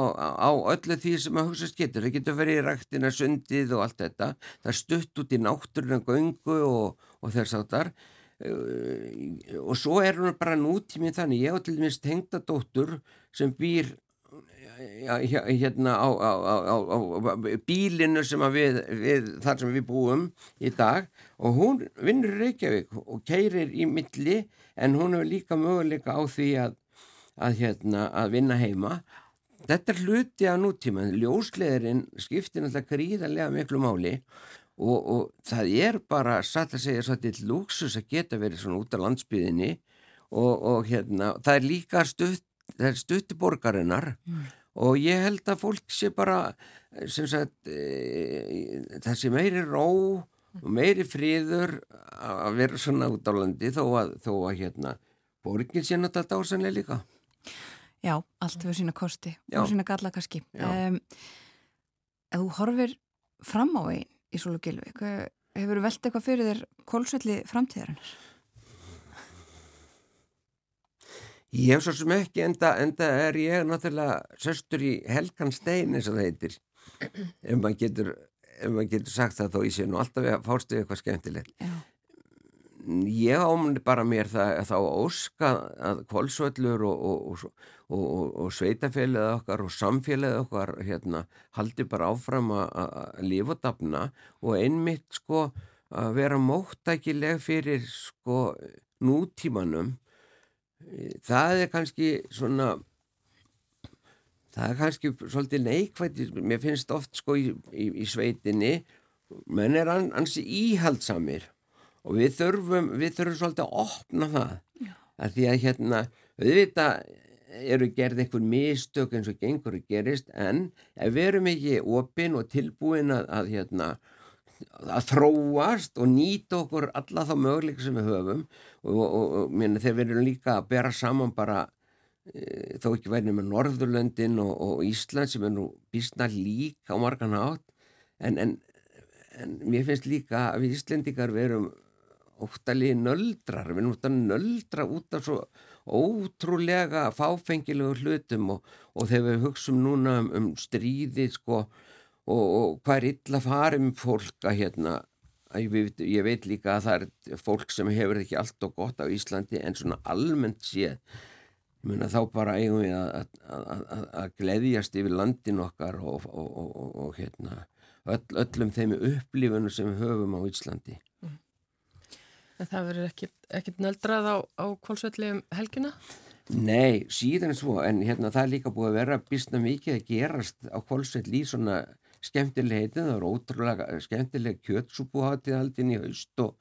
á öllu því sem að hugsa getur. Það getur verið í rættina sundið og allt þetta. Það stutt út í náttúruna göngu og, og þess að þar og svo er hún bara nútíminn þannig, ég á til dæmis tengdadóttur sem býr hér- hérna á, á, á, á, á bílinu sem við, við þar sem við búum í dag. Og hún vinnur Reykjavík og keirir í milli en hún hefur líka möguleika á því að, að, hérna, að vinna heima. Þetta er hluti af nútíma ljósleðurinn skiptir náttúrulega gríðarlega miklu máli og, og það er bara satt að segja svolítið lúksus að geta verið svona út af landsbyðinni og, og hérna það er líka stutt það er stutti borgarinnar og ég held að fólk sé bara sem sagt e, þessi meiri ró og meiri friður að vera svona út á landi þó að, þó að hérna borgin sé náttúrulega dásanlega líka Já, allt fyrir sína kosti Já. og sína galla kannski. Um, þú horfir fram á einn í Sólu Gilvik, hefur þú velt eitthvað fyrir þér kólsvelli framtíðarinnar? Ég hef svo sem ekki, enda, enda er ég náttúrulega söstur í Helgan Stein eins og það heitir ef maður getur, getur sagt það þó ég sé nú alltaf að fástu eitthvað skemmtilegt Já. Ég ámuni bara mér það, þá að óska að kvolsvöllur og, og, og, og, sveitafélagið okkar og samfélagið okkar hérna, haldi bara áfram að- lifa og dafna og einmitt sko að vera móttækileg fyrir sko nútímanum. Það er kannski svona það er kannski svolítið neikvægt mér finnst oft sko í, í, í sveitinni. Menn er an, ansi íhaldsamir og við þurfum við þurfum svolítið að opna það. Að því að hérna auðvitað eru gerð einhver mistök eins og gengur og gerist en ef við erum ekki opin og tilbúin að, að hérna að þróast og nýta okkur alla þá möguleika sem við höfum og, og, og minna, þegar við erum líka að bera saman bara e, þó ekki væri með Norðurlöndin og, og Ísland sem er nú býstna lík á margan átt en, en, en mér finnst líka að við Íslendingar við erum óttalegi nöldrar. Við erum óttalegi nöldra út af svo ótrúlega fáfengilegu hlutum og, og þegar við hugsum núna um, um stríði sko og, og hvað er illa farið með fólk að hérna að ég, veit, ég veit líka að það er fólk sem hefur ekki allt og gott á Íslandi en svona almennt séð meina þá bara eigum við að, að, að, að, að gleðjast yfir landin okkar og, og, og, og hérna öll, öllum þeim upplifunum sem við höfum á Íslandi En það verður ekkit nöldrað á, á kválsvelli um helgina? Nei, síðan svo, en hérna það er líka búið að vera býstna mikið að gerast á kválsveld í svona skemmtileg heitin, það er ótrúlega skemmtileg kjötsúbúhátið haldin í haust og,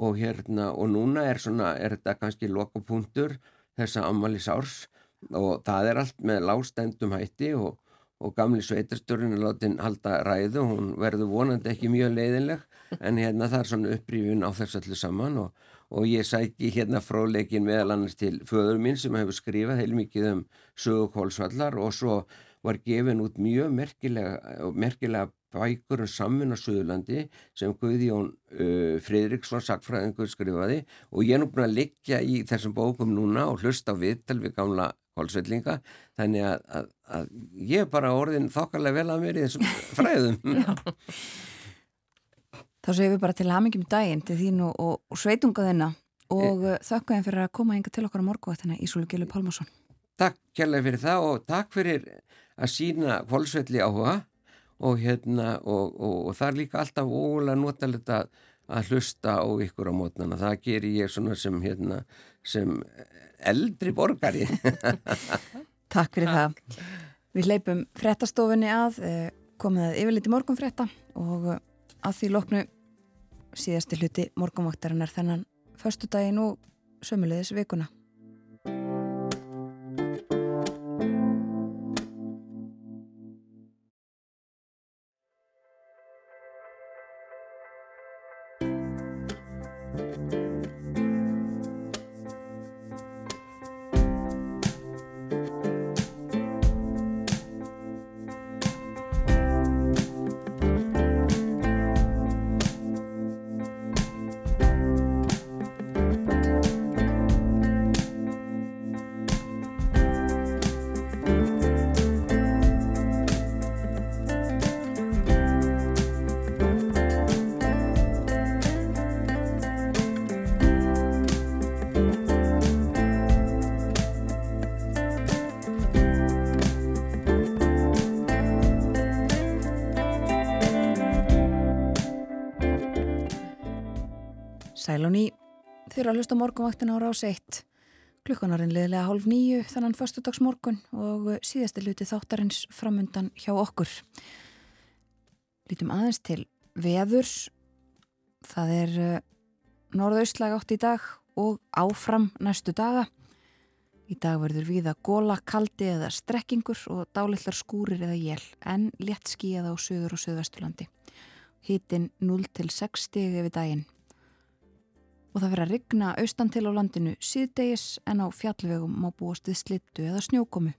og hérna og núna er svona, er þetta kannski lokapunktur þessa ammali sárs og það er allt með lástendum hætti og, og gamli sveitasturinn er látin halda ræðu, hún verður vonandi ekki mjög leiðinleg en hérna það er svona upprífun á þess allir saman og, og ég sæki hérna fróleikin meðal annars til föður minn sem hefur skrifað heilmikið um sögukólsvallar og svo var gefin út mjög merkilega, merkilega bækur um samvinn á Suðurlandi sem Guðjón uh, Fridriksson sakfræðingur skrifaði. Og ég er nú búin að liggja í þessum bókum núna og hlusta á viðtal við gamla kólsvellinga þannig að, að, að ég er bara orðin þokkarlega vel að mér í þessum fræðum Þá segjum við bara til hamingjum daginn til þín og, og, og sveitunga þinna og e... þakka þeim fyrir að koma hinga til okkar á morguvættina Ísólu Gilu Pálmarsson. Takk kærlega fyrir það og takk fyrir að sína kólsvelli áhuga og hérna og, það er líka alltaf ógulega notalegt að, að hlusta á ykkur á mótnana. Það gerir ég svona sem hérna sem eldri borgari. Takk fyrir það. Við leipum frettastofunni að, eh, komið að yfirliti morgun fretta og að því loknu síðasti hluti morgunvaktarinnar þennan förstu daginn og sömulegðis vikuna. Sæl og ný, þeirra að hlusta morgunvaktin ára á seitt. Klukkanarinn liðlega hálf nýju þannan förstudagsmorgun og síðasti luti þáttarins framundan hjá okkur. Lítum aðeins til veðurs. Það er uh, norðaustlæg átt í dag og áfram næstu daga. Í dag verður viða góla, kaldi eða strekkingur og dálitlar skúrir eða jél en létt skíða á söður og söðvestulandi. Hittin 0 til 6 stegi yfir daginn. Og það verður að rigna austan til á landinu síðdegis en á fjallvegum má búast við slittu eða snjókomu.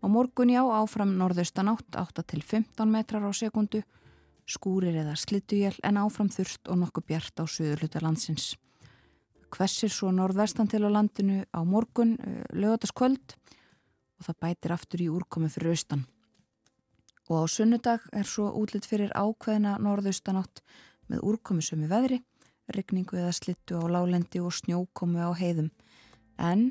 Á morgun já áfram norðaustan átt 8 til 15 metrar á sekundu, skúrir eða slittuél en áfram þurft og nokkuð bjart á söður hluta landsins hversir svo norðvestan til á landinu á morgun, eh, lögataskvöld og það bætir aftur í úrkomi fyrir austan. Og á sunnudag er svo útlitt fyrir ákveðina norðaustanátt með úrkomi sömu veðri, regningu eða slittu á lálendi og snjókomi á heiðum, en,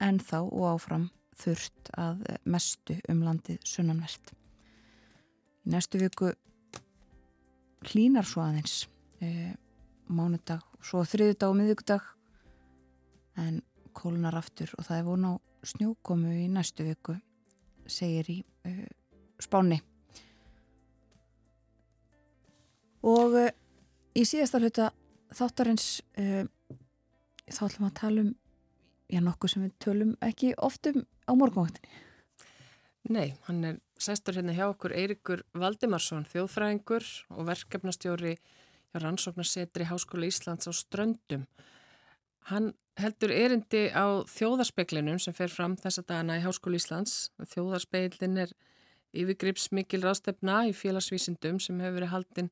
en þá og áfram þurft að mestu um landið sunnanvert. Í næstu viku hlínar svo aðeins, e, mánudag, svo þriðudag og miðugdag en kólunar aftur og það er von á snjókomu í næstu viku segir í uh, spáni og uh, í síðasta hluta þáttarins uh, þá ætlum að tala um já nokkuð sem við tölum ekki oftum á morgunvaktinni Nei, hann er sestur hérna hjá okkur Eirikur Valdimarsson, þjóðfræðingur og verkefnastjóri hjá rannsóknarsetri Háskóla Íslands á Ströndum Hann heldur erindi á þjóðarspeklinum sem fer fram þessa dagana í Háskóli Íslands. Þjóðarspeilin er yfirgrips mikil rástefna í félagsvísindum sem hefur verið haldinn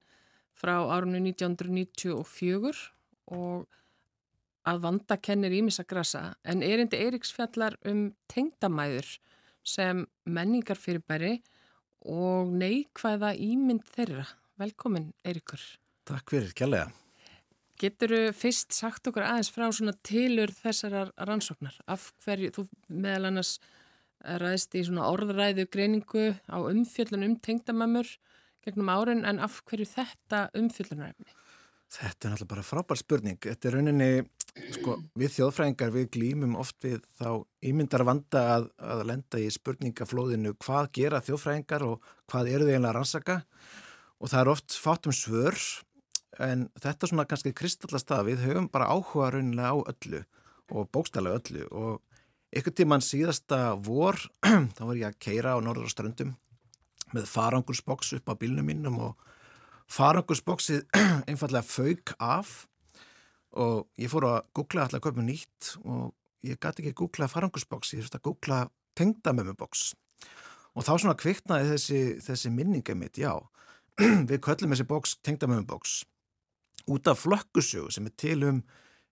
frá árunni 1994 og að vanda kennir ímissa grasa. En erindi Eiriks fjallar um tengdamæður sem menningar fyrirbæri og neikvæða ímynd þeirra. Velkomin Eirikur. Takk fyrir, kjærlega. Getur þú fyrst sagt okkur aðeins frá svona tilur þessar rannsóknar? Af hverju, þú meðal annars ræðist í svona orðræðu greiningu á umfjöllun um tengdamömmur gegnum árin en af hverju þetta umfjöllunarefni? Þetta er náttúrulega bara frábær spurning. Þetta er rauninni, sko, við þjóðfræðingar við glýmum oft við þá ímyndar vanda að, að lenda í spurningaflóðinu hvað gera þjóðfræðingar og hvað eru þau eiginlega að rannsaka og það er oft fátum svör en þetta er svona kannski kristallast að við höfum bara áhuga rauninlega á öllu og bókstæla öllu og ykkur tíman síðasta vor þá var ég að keira á norður og ströndum með farangursboks upp á bílnum mínum og farangursboksið einfallega fauk af og ég fór að googla alltaf köpum nýtt og ég gæti ekki að googla farangursboks, ég þurfti að googla tengdamömmuboks og þá svona kviknaði þessi, þessi minninga mitt, já. Við köllum þessi boks tengdamömmuboks út af flökkusögu sem er til um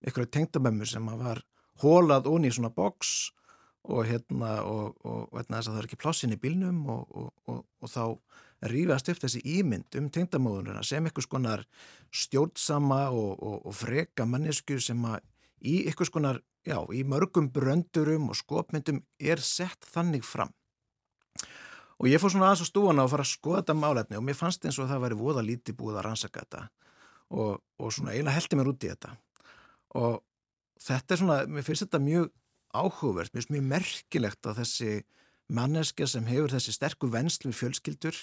einhverju tengdamömmu sem var hólað onni í svona boks og hérna og, og, og hérna þess að það er ekki plássin í bílnum og, og þá rífast upp þessi ímynd um tengdamóðununa sem einhvers konar stjórnsama og freka mannesku sem að í einhvers konar, já, í mörgum bröndurum og skopmyndum er sett þannig fram. Og ég fór svona aðeins á stúana og fara að skoða þetta málefni og mér fannst eins og það væri voða lítið búið að rannsaka þetta og, og svona eiginlega heldi mér út í þetta og þetta er svona, mér finnst þetta mjög mér finnst mjög merkilegt að þessi manneska sem hefur þessi sterku vennslu fjölskyldur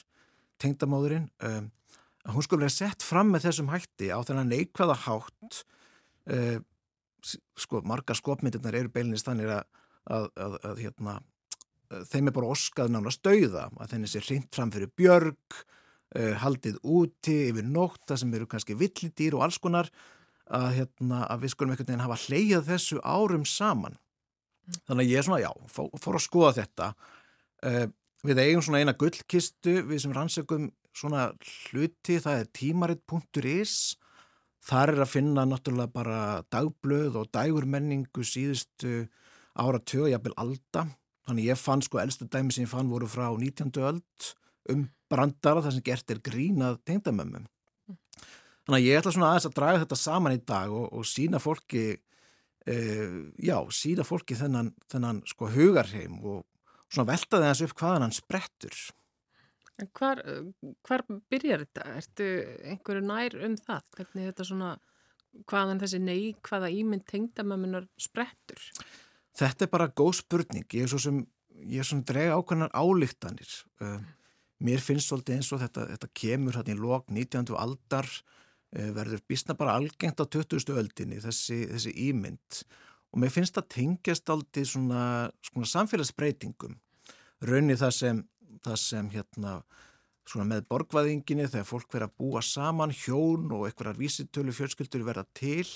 tengdamóðurinn um, að hún skulle vera sett fram með þessum hætti á þennan neikvæða hátt um, sko, margar skopmyndirnar eru beilinist þannig að, að, að, að hérna, þeim er bara oskað nána stauða að þenni sé hreint fram fyrir björg uh, haldið úti yfir nótt það sem eru kannski villidýr og alls konar að, hérna, við skulum einhvern veginn hafa hleyjað þessu árum saman. Þannig að ég er svona, já, fór, fór að skoða þetta uh, við eigum svona eina gullkistu við sem rannsökum svona hluti, það er tímaritt.is þar er að finna náttúrulega bara dagblöð og dægurmenningu síðustu ára tög, jafnvel alda þannig ég fann sko, elstu dæmi sem ég fann voru frá 19. öld um brandara þar sem gert er grínað tengdamömmum. Þannig að ég ætla svona aðeins að draga þetta saman í dag og, og sína fólki, e, já, sína fólki þennan, þennan sko hugarheim og svona velta þess upp hvaðan hann sprettur. En hvar, hvar byrjar þetta? Ertu einhverju nær um það? Hvernig þetta svona hvaðan þessi neikvæða ímynd tengdamömmunar sprettur? Þetta er bara góð spurning. Ég er svo sem, ég er svona drega ákveðnar álíktanir. Uh, mér finnst svolítið eins og þetta, þetta kemur hérna í lok 19. aldar uh, verður bísna bara algengt á 20. öldinni þessi, þessi ímynd og mér finnst það tengjast aldrei svona, svona samfélagsbreytingum. Raunni það sem, það sem hérna með borgvæðinginni þegar fólk verða að búa saman, hjón og einhverjar vísitölu fjölskyldur verða til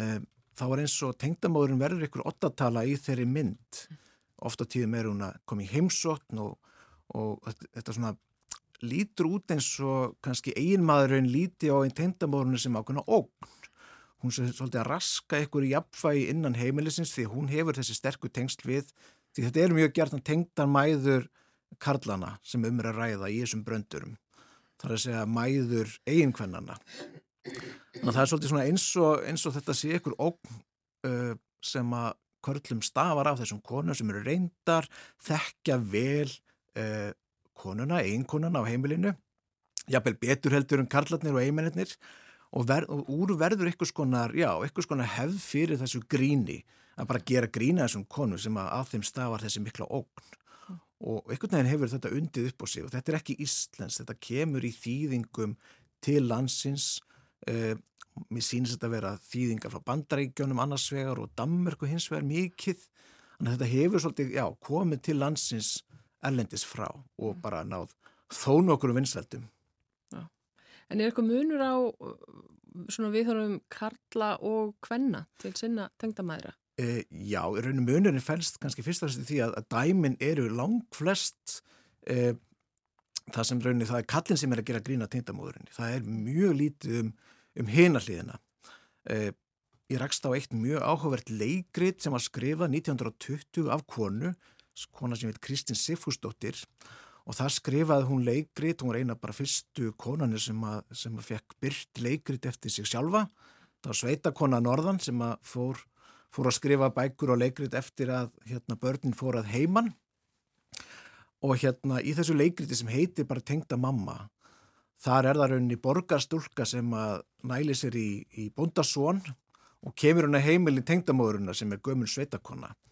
um, þá var eins og tengdamóðurinn verður einhver ottatala í þeirri mynd ofta tíðum er hún að koma í heimsóttn og, og þetta svona lítur út eins og kannski eiginmaðurinn líti á einn tengdamóðurinn sem ákveðna ógn hún sé svolítið að raska einhverju jafnfægi innan heimilisins því hún hefur þessi sterku tengsl við því þetta er mjög gert að tengdan mæður karlana sem umur að ræða í þessum bröndurum. Það er að segja mæður eiginkvennana. Þannig að það er svolítið eins og, eins og þetta sé ykkur ógn uh, sem að körlum stafar af þessum konum sem eru reyndar, þekkja vel uh, konuna, eiginkonuna á heimilinu, jafnvel betur heldur en karlarnir og eiginmennir og, og úr verður ykkur skonar, já, ykkur skonar hefð fyrir þessu gríni, að bara gera grína þessum konum sem að af þeim stafar þessi mikla ógn. Og einhvern veginn hefur þetta undið upp á sig og þetta er ekki Íslands, þetta kemur í þýðingum til landsins uh, mér sýnist þetta að vera þýðingar frá bandaríkjónum annars vegar og Dammerku hins vegar mikið. Að þetta hefur svolítið, já, komið til landsins erlendis frá og mm. bara náð þó nokkur vinsveldum En er eitthvað munur á svona viðhórum karla og kvenna til sinna tengdamæðra? E, já, í rauninu munurinn fælst kannski fyrst og fremst því að, að dæmin eru lang flest e, það sem rauninu, það er kallin sem er að gera grína tindamóðurinni. Það er mjög lítið um, um hinarliðina. E, ég rakst á eitt mjög áhugavert leikrit sem var skrifað 1920 af konu, kona sem heit Kristinn Sifúsdóttir og það skrifaði hún leikrit, hún var eina bara fyrstu konanir sem að, sem að fekk byrt leikrit eftir sig sjálfa. Það var sveitakona Norðan sem að fór fór að skrifa bækur og leikrit eftir að hérna, börnin fór að heiman og hérna í þessu leikriti sem heitir bara Tengda mamma þar er það rauninni borgarstúlka sem að næli sér í, í bondasón og kemur hún að heimilin tengdamóðuruna sem er gömul sveitakonna og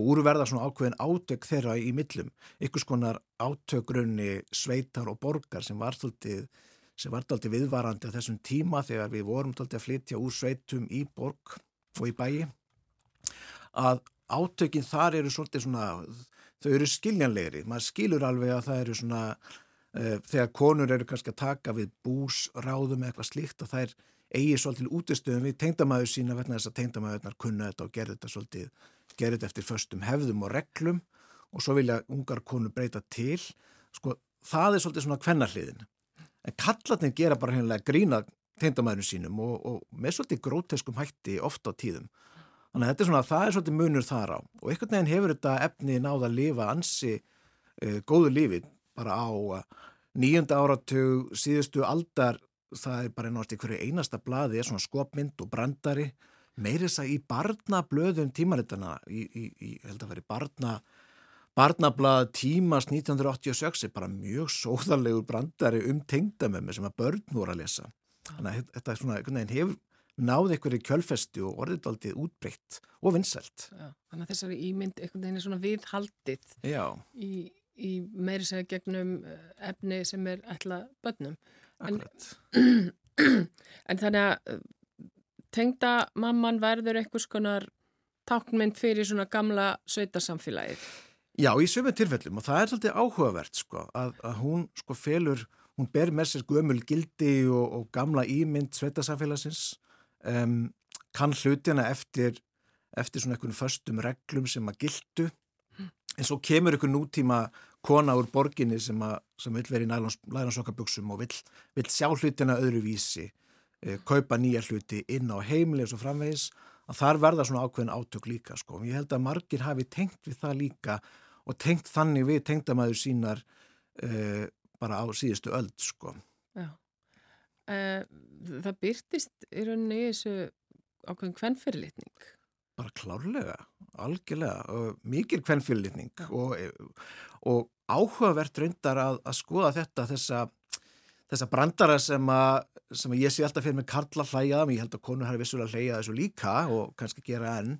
úrverða svona ákveðin átök þeirra í millum, ykkurs konar átökrunni sveitar og borgar sem var þúttið sem var þúttið viðvarandi á þessum tíma þegar við vorum þúttið að flytja úr sveitum í borg og í bæi. Að átökinn þar eru svolítið svona, þau eru skiljanlegri, maður skilur alveg að það eru svona, uh, þegar konur eru kannski að taka við búsráðum eða eitthvað slíkt að það er eigi svolítið útistöðum við tengdamæður sína vegna þess að tengdamæðurnar kunna þetta og gerði þetta svolítið, gerði þetta eftir föstum hefðum og reglum og svo vilja ungar konur breyta til, sko það er svolítið svona kvennarliðin, en kallatnir gera bara hennilega grína tengdamæðurinn sínum og, og með svolítið gróteskum hætti ofta á tíðum. Þannig að þetta er svona, það er svolítið munur þar á. Og einhvern veginn hefur þetta efni náða að lifa ansi uh, góðu lífi bara á uh, nýjunda áratug síðustu aldar, það er bara náttúrulega hverju einasta blaði er svona skopmynd og brandari, meiris að í barnablöðum tímaritana, í, í, í held að veri barna, barnablað tímas 1986 er bara mjög sóðarlegur brandari um tengdamömmu sem að börn voru að lesa. Þannig að þetta er svona, einhvern veginn hefur náði einhverju kjölfestu og orðið aldrei útbreytt og vinnselt. Þannig að þessari ímynd einhvern veginn er svona viðhaldið í, í meiri segja gegnum eh, efni sem er ætla bönnum. En, en þannig að eh, tengda mamman verður einhvers konar táknmynd fyrir svona gamla sveitasamfélagið. Já, í sömu tilfellum og það er svolítið áhugavert sko að, að hún sko felur, hún ber með sér gömul gildi og, og gamla ímynd sveitasamfélagsins um, kann hlutina eftir, eftir svona einhvern förstum reglum sem að gildu en svo kemur einhvern nútíma kona úr borginni sem, sem vil vera í læransokaböksum og vil, vil sjá hlutina öðruvísi. eh, kaupa nýja hluti inn á heimli og framvegis að þar verða svona ákveðin átök líka sko. Ég held að margir hafi tengt við það líka og tengt þannig við tengdamæður sínar eh, bara á síðustu öll sko. Já. Uh, það byrtist í rauninni í þessu ákveðin kvennfyrirlitning? Bara klárlega, algjörlega, uh, mikil kvennfyrirlitning og, og áhugavert reyndar að, að skoða þetta þessa, þessa brandara sem að, sem að ég sé alltaf fyrir með karla hlæja ég held að konur hafi vissulega hlæjað þessu líka og kannski gera enn.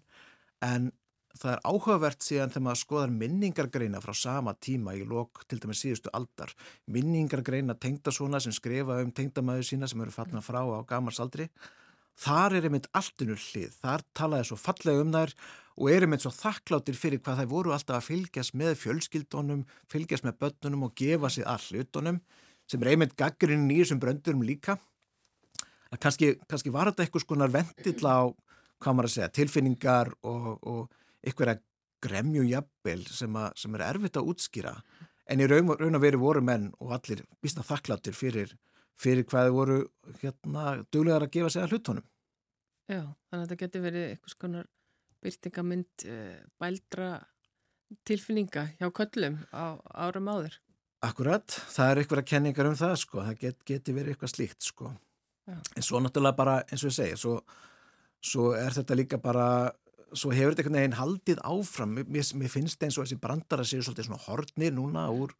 En það er áhugavert síðan þegar maður skoðar minningargreina frá sama tíma í lok til dæmis síðustu aldar. Minningargreina tengdasona sem skrifa um tengdamæðu sína sem eru fallna frá á gamarsaldri þar er einmitt alltunur hlið. Þar talaði svo fallega um þær og er einmitt svo þakkláttir fyrir hvað þær voru alltaf að fylgjast með fjölskyldunum fylgjast með börnunum og gefa sig all hlutunum sem er einmitt gaggrinn í þessum bröndurum líka að kannski, kannski var þetta eitthvað skonar vendill á hvað maður að segja, tilfinningar og, og einhverja gremju jafnvel sem, a, sem er erfitt að útskýra en í raun, raun að veri voru menn og allir býsta þakkláttir fyrir, fyrir hvað voru hérna duglegar að gefa sig að hlutunum. Já, þannig að þetta getur verið eitthvað skonar byrtingamind eh, bældra tilfinninga hjá köllum á árum áður. Akkurat, það er eitthvað kenningar um það sko, það get, getur verið eitthvað slíkt sko. Já. En svo náttúrulega bara eins og ég segja, svo, svo er þetta líka bara svo hefur þetta einhvern veginn haldið áfram mér, mér finnst eins og þessi brandara séu svolítið svona hornir núna úr,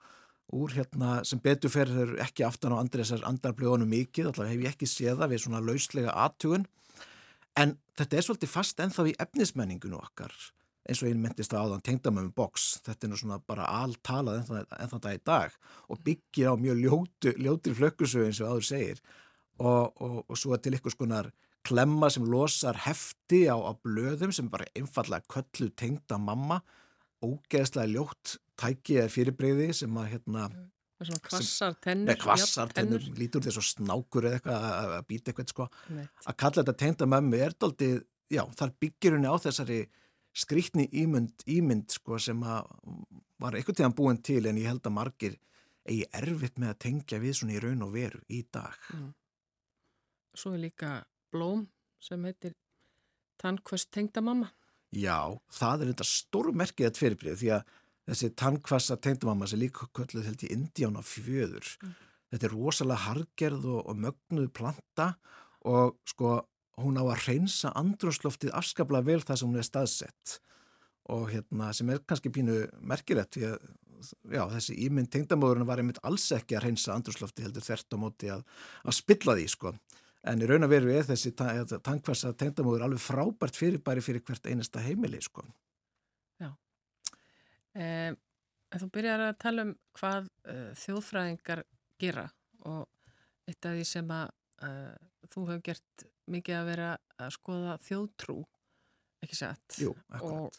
úr hérna sem betur fer ekki aftan á andri þessar andarblöðunum mikið alltaf hef ég ekki séð það við svona lauslega aðtugun en þetta er svolítið fast ennþá í efnismenningunum okkar eins og ég myndist að áðan tengdamöfum boks þetta er nú svona bara alltalað ennþá, ennþá það í dag og byggir á mjög ljótu, ljótir flökkusögu eins og áður segir. Og, og, og svo til ykkur skonar klemma sem losar hefti á, á blöðum sem bara einfallega köllu tengda mamma. Ógeðslega ljótt tæki eða fyrirbreyði sem að hérna Svona kvassar tennur. Nei, kvassar tennur, lítur þess að snákur eða eitthvað að býta eitthvað sko. Að kalla þetta tengda mömmu er doldið, já, þar byggir henni á þessari skrítni ímynd, ímynd sko sem var eitthvað tíðan búin til en ég held að margir eigi erfitt með að tengja við svona í raun og veru í dag. Mm. Svo er líka blóm sem heitir tannkvast tengdamamma. Já, það er þetta stórmerkið að fyrirbrið því að þessi tannkvasta tengdamamma sem líka kölluð held í Indíána fjöður. Mm. Þetta er rosalega hargerð og, og mögnuð planta og sko hún á að reynsa andrúsloftið afskaplega vel það sem hún er staðsett. Og hérna sem er kannski pínu merkilegt því að já, þessi ímynd tengdamóðurinn var einmitt alls ekki að reynsa andrúsloftið heldur þert á móti að, að spilla því sko. En í raun að veru er þessi tankvassa tengdamóður alveg frábært fyrirbæri fyrir hvert einasta heimili sko. Já. Eh, Þú byrjar að tala um hvað uh, þjóðfræðingar gera og eitt af því sem að uh, þú hefur gert mikið að vera að skoða þjóðtrú ekki satt Jú, og,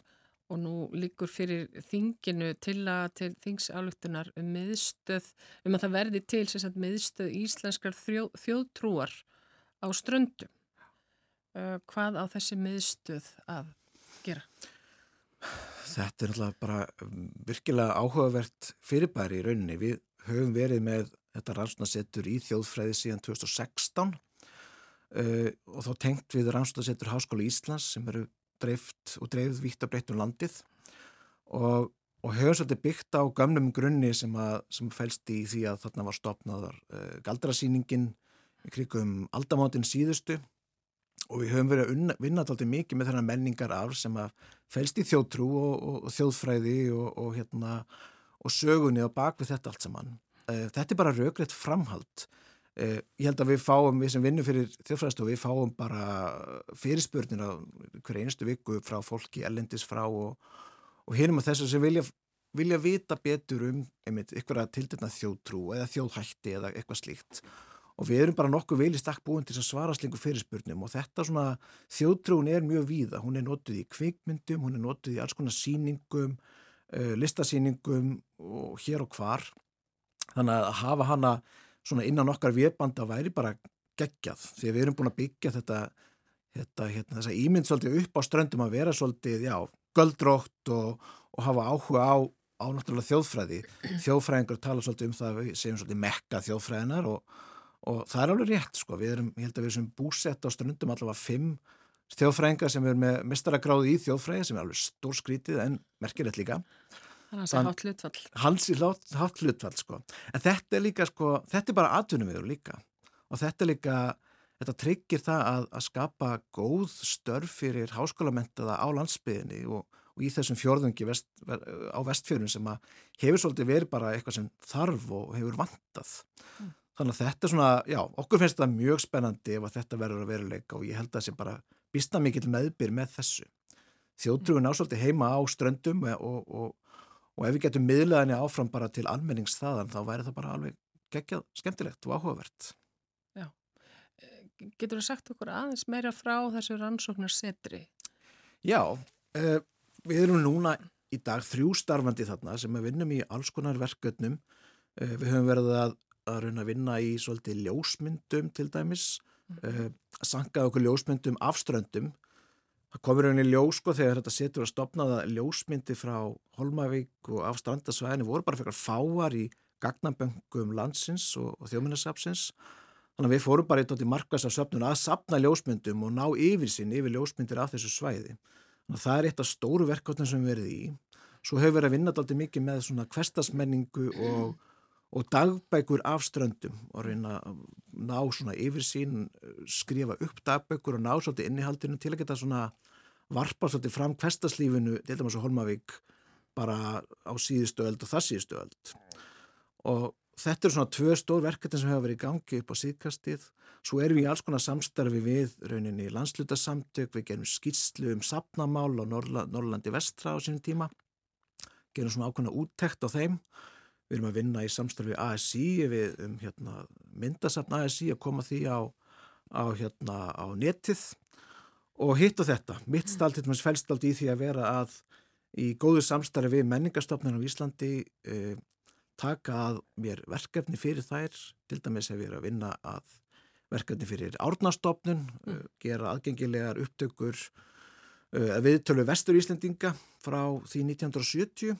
og nú líkur fyrir þinginu til að til þingsalugtunar um miðstöð um að það verði til sagt, miðstöð íslenskar þjó, þjóðtrúar á ströndum. Uh, hvað á þessi miðstöð að gera? Þetta er alltaf bara um, virkilega áhugavert fyrirbæri í rauninni. Við höfum verið með þetta rannsóknarsettur í þjóðfræði síðan 2016 uh, og þá tengt við rannsóknarsettur Háskóla Íslands sem eru dreift og dreifð vítt að breytta um landið og, og höfum svolítið byggt á gamlum grunni sem, að, sem fælst í því að þarna var stopnaðar uh, galdrasýningin krigum aldamáttinn síðustu og við höfum verið að vinna alltaf mikið með þennan menningar af sem að fælst í þjóttrú og, og, og þjóðfræði og, hérna, og sögunni og bak við þetta allt saman. Uh, þetta er bara raugrætt framhald. Uh, ég held að við fáum, við sem vinnum fyrir þjóðfræðstofu, við fáum bara fyrirspurnir á hver einustu viku frá fólki, ellendis frá og hinnum að þessu sem vilja, vilja vita betur um einmitt ykkur að tildurna þjóðtrú eða þjóðhætti eða eitthvað slíkt. Og við erum bara nokkuð í stakk búin til að svara slengu fyrirspurnum og þetta svona þjóðtrún er mjög víða, hún er notuð í kvikmyndum, hún er notuð í alls konar síningum, uh, listasíningum og hér og hvar þannig að hafa hana svona innan okkar viðbanda væri bara geggjað því við erum búin að byggja þetta, þetta hérna, þessa ímynd svolítið upp á ströndum að vera svolítið, já, göldrótt og, og hafa áhuga á á náttúrulega þjóðfræði. Þjóðfræðingur tala svolítið um það að við segjum svolítið mekka þjóðfræðinar og og það er alveg rétt sko, við erum, ég held að við erum búsett á ströndum allavega fimm þjóðfræðingar sem er með mistaragráði í þjóðfræði sem er alveg stór skrítið en merkilegt líka Þannig að það er hátt hlutfall. Hans í hátt hlutfall sko. En þetta er líka sko, þetta er bara aðtunum við líka. Og þetta er líka þetta tryggir það að, að skapa góð störf fyrir háskólamentaða á landsbyðinni og, og í þessum fjörðungi vest, á vestfjörðun sem að hefur svolítið verið bara eitthvað sem þarf og hefur vantað. Mm. Þannig að þetta er svona, já, okkur finnst þetta mjög spennandi ef að þetta verður að veruleika og ég held að það sé bara býsta mikill meðbyr með þessu. Þjóðtrúin ásóldi heima á ströndum og, og, og ef við getum miðlaðinni áfram bara til almenningsþaðan þá væri það bara alveg geggjað skemmtilegt og áhugavert. Já. Getur þú sagt okkur aðeins meira frá þessu rannsóknarsetri? Já, uh, við erum núna í dag þrjú starfandi þarna sem við vinnum í alls konar verkefnum. Uh, við höfum verið að, að að vinna í svolítið ljósmyndum til dæmis, uh, sankað okkur ljósmyndum af ströndum. Það komur rauninni ljós sko þegar þetta setur að stopnaða ljósmyndi frá Holmavík og af strandasvæðinu voru bara fyrir fáar í gagnaböngum landsins og, og þjóminnarsapsins. Þannig að við fórum bara eitthvað til markværs af söpnun að sapna ljósmyndum og ná yfir sín yfir ljósmyndir af þessu svæði. Þannig að það er eitt af stóru verkefnum sem við verðum í. Svo hefur verið að vinna alltaf mikið með svona kvestasmenningu og, og dagbækur af ströndum og reyna að ná svona yfir sín, skrifa upp dagbækur og ná svolítið innihaldinu til að geta svona varpa svolítið fram kvestaslífinu, til dæmis á Holmavík, bara á síðustu öld og það síðustu öld. Og þetta eru svona tvö stór verkefni sem hefur verið í gangi upp á síðkastið. Svo erum við í alls konar samstarfi við rauninni landslutasamtök, við gerum skýrslu um sapnamál Norrla, Norrlandi vestra á sínum tíma, gerum svona ákveðna úttekt á þeim. Við erum að vinna í samstarfi ASI við um hérna, myndasapn ASI að koma því á, á, hérna, á netið og hitt og þetta. Mitt stald, þetta með fælstald í því að vera að í góðu samstarfi við menningastofnun á Íslandi eh, taka að mér verkefni fyrir þær, til dæmis hef ég að vinna að verkefni fyrir árnastofnun, mm. uh, gera aðgengilegar upptökur uh, viðtölu vestur Íslendinga frá því 1970.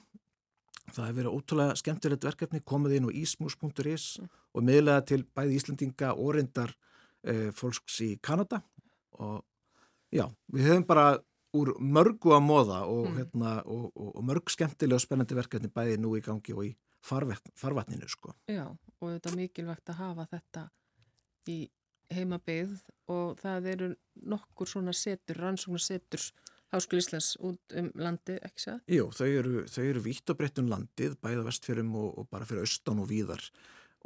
Það hefur verið ótrúlega skemmtilegt verkefni, komið inn á ismus.is mm. og miðlega til bæði Íslendinga og reyndar uh, fólks í Kanada og já, við höfum bara úr mörgu að móða og, mm. hérna, og, og, og mörg skemmtilega og spennandi verkefni bæði nú í gangi og í farvatninu sko. Já, og þetta er mikilvægt að hafa þetta í heimabeyð og það eru nokkur svona setur, rannsóknar setur Háskóli Íslands út um landi, ekki það? Jú, þau eru, eru vítt og breytt um landið, bæða vestfjörum og, og bara fyrir austan og víðar.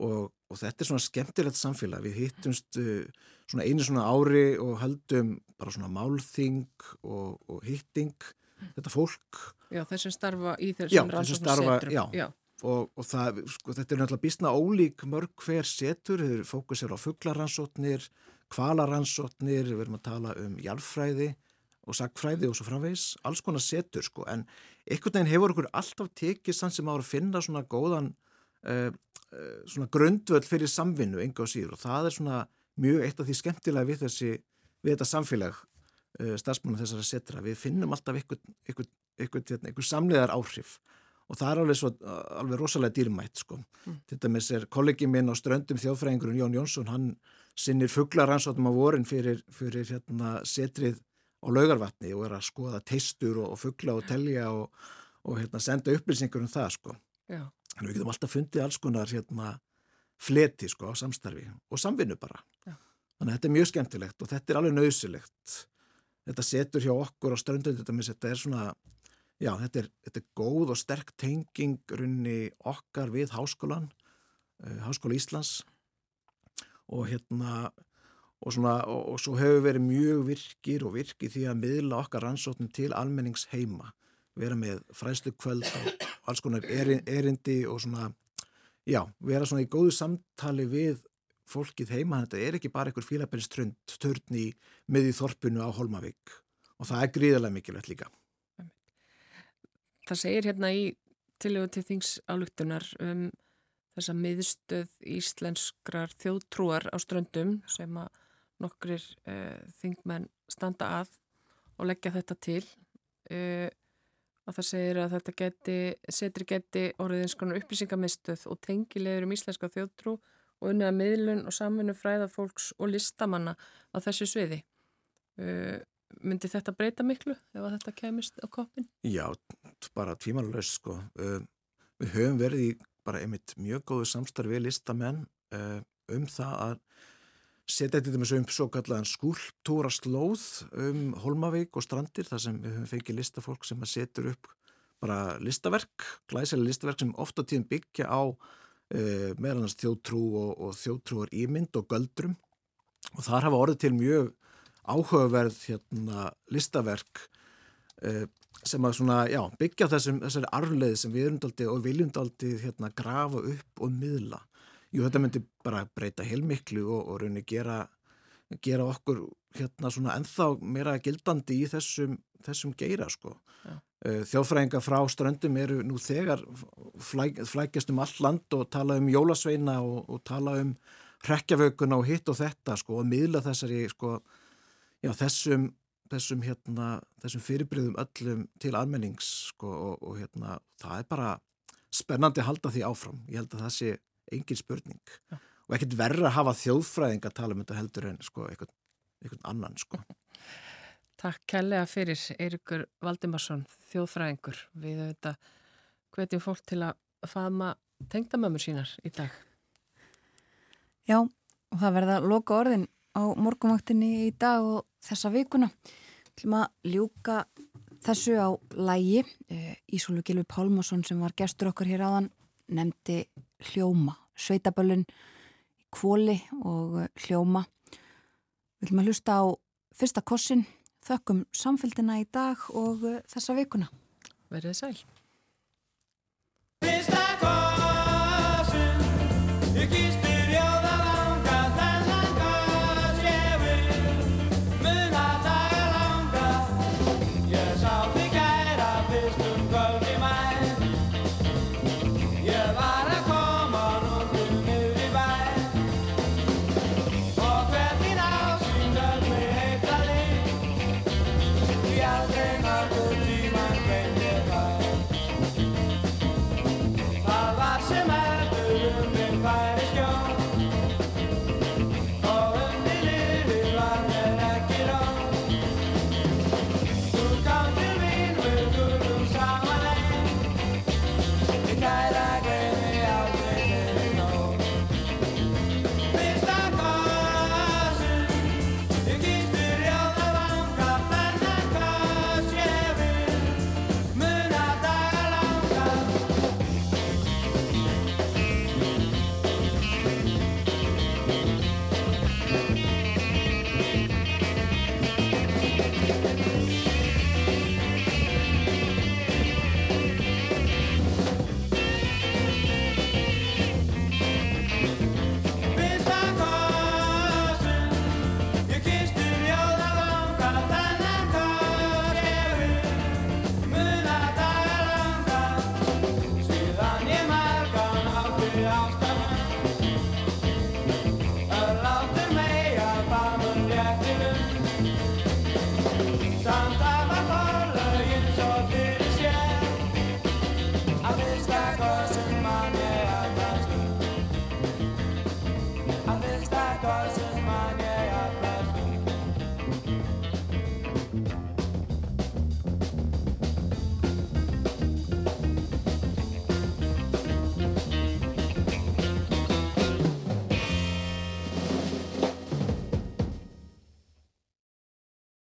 Og, og þetta er svona skemmtilegt samfélag, við hittumst uh, svona einu svona ári og haldum bara svona málþing og, og hitting, þetta fólk. Já, þessum starfa í þessum rannsóknar setrum Já, já. Og, og það, sko, þetta er náttúrulega bísna ólík mörg hver setur, þeir fókusir á fugglarannsóknir, kvalarannsóknir, við erum að tala um jarfræði og sagfræði og svo framvegs, alls konar setur sko, en einhvern veginn hefur okkur alltaf tekið sann sem ára að finna svona góðan uh, uh, svona grundvöld fyrir samvinnu enga og síður og það er svona mjög eitt af því skemmtilega við þessi, við þetta samfélag uh, starfsmanna þessara setra, við finnum alltaf einhvern, einhvern samleðar áhrif og það er alveg, svo, alveg rosalega dýrmætt sko. Mm. Þetta með sér kollegi minn á ströndum þjóðfræðingurinn Jón Jónsson, hann sinnir fugglarannsóttum á vorin fyrir, fyrir hérna, setrið á laugarvatni og er að skoða teistur og, og fuggla og telja og, og hérna, senda upplýsingur um það sko. Þannig að við getum alltaf fundið alls konar hérna, fleti sko, á samstarfi og samvinnu bara. Já. Þannig að þetta er mjög skemmtilegt og þetta er alveg nöðsilegt. Þetta setur hjá okkur á ströndum, þetta, þetta er svona Já, þetta er, þetta er góð og sterk tenging runni okkar við háskólan, uh, Háskóla Íslands og hérna og, svona, og, og svo hefur verið mjög virkir og virkið því að miðla okkar rannsóknum til almennings heima, vera með fræslu kvöld og alls konar erindi og svona, já, vera svona í góðu samtali við fólkið heima, þetta er ekki bara einhver fílabæriströnd í miðið þorpunu á Holmavík og það er gríðarlega mikilvægt líka. Það segir hérna í tilögu til þings álugtunar um þessa miðstöð íslenskrar þjóðtrúar á ströndum sem að nokkrir uh, þingmenn standa að og leggja þetta til uh, að það segir að þetta geti, setri geti orðið eins konar upplýsingamiðstöð og tengilegur um íslenska þjóðtrú og unnið að miðlun og samfunnu fræðafólks og listamanna á þessu sviði. Uh, myndi þetta breyta miklu ef þetta kemist á koppin? Já, bara tvímannulegst sko. Við höfum verið í bara einmitt mjög góðu samstarfi listamenn um það að setja þetta með svo um svo kallan skúltúra slóð um Holmavík og strandir þar sem við höfum fengið listafólk sem að setur upp bara listaverk, glæsilega listaverk sem ofta tíðum byggja á uh, meðal annars þjóðtrú og, og þjóðtrúar ímynd og göldrum og þar hafa orðið til mjög áhugaverð hérna, listaverk uh, sem að svona, já, byggja þessum, þessari arfleið sem við erum daldi og viljum daldi hérna, grafa upp og miðla. Jú, þetta myndi bara breyta heilmiklu og, og raunni gera, gera okkur hérna svona ennþá meira gildandi í þessum, þessum geira, sko. Já. Uh, Þjóðfræðinga frá ströndum eru nú þegar flæk, flækjast um all land og tala um jólasveina og, og tala um hrekkjavökunna og hitt og þetta, sko, og miðla þessari, sko, já, þessum þessum, hérna, þessum fyrirbriðum öllum til almennings sko, og, og hérna, það er bara spennandi að halda því áfram. Ég held að það sé engin spurning Já. og ekkert verra að hafa þjóðfræðing að tala um þetta heldur en sko, einhvern, einhvern annan. Sko. Takk kærlega fyrir Eirikur Valdimarsson, þjóðfræðingur. Við auðvitað hvetjum fólk til að faðma tengdamömmur sínar í dag. Já, og það verða loka orðin á morgunvaktinni í dag og þessa vikuna. Við ætlum að ljúka þessu á lægi. Ísólu Gilvi Pálmarsson sem var gestur okkar hér áðan nefndi hljóma, sveitaböllun kvóli og eh, hljóma. Við ætlum að hlusta á fyrsta kossin, þökkum samfélgina í dag og eh, þessa vikuna. Verðið sæl.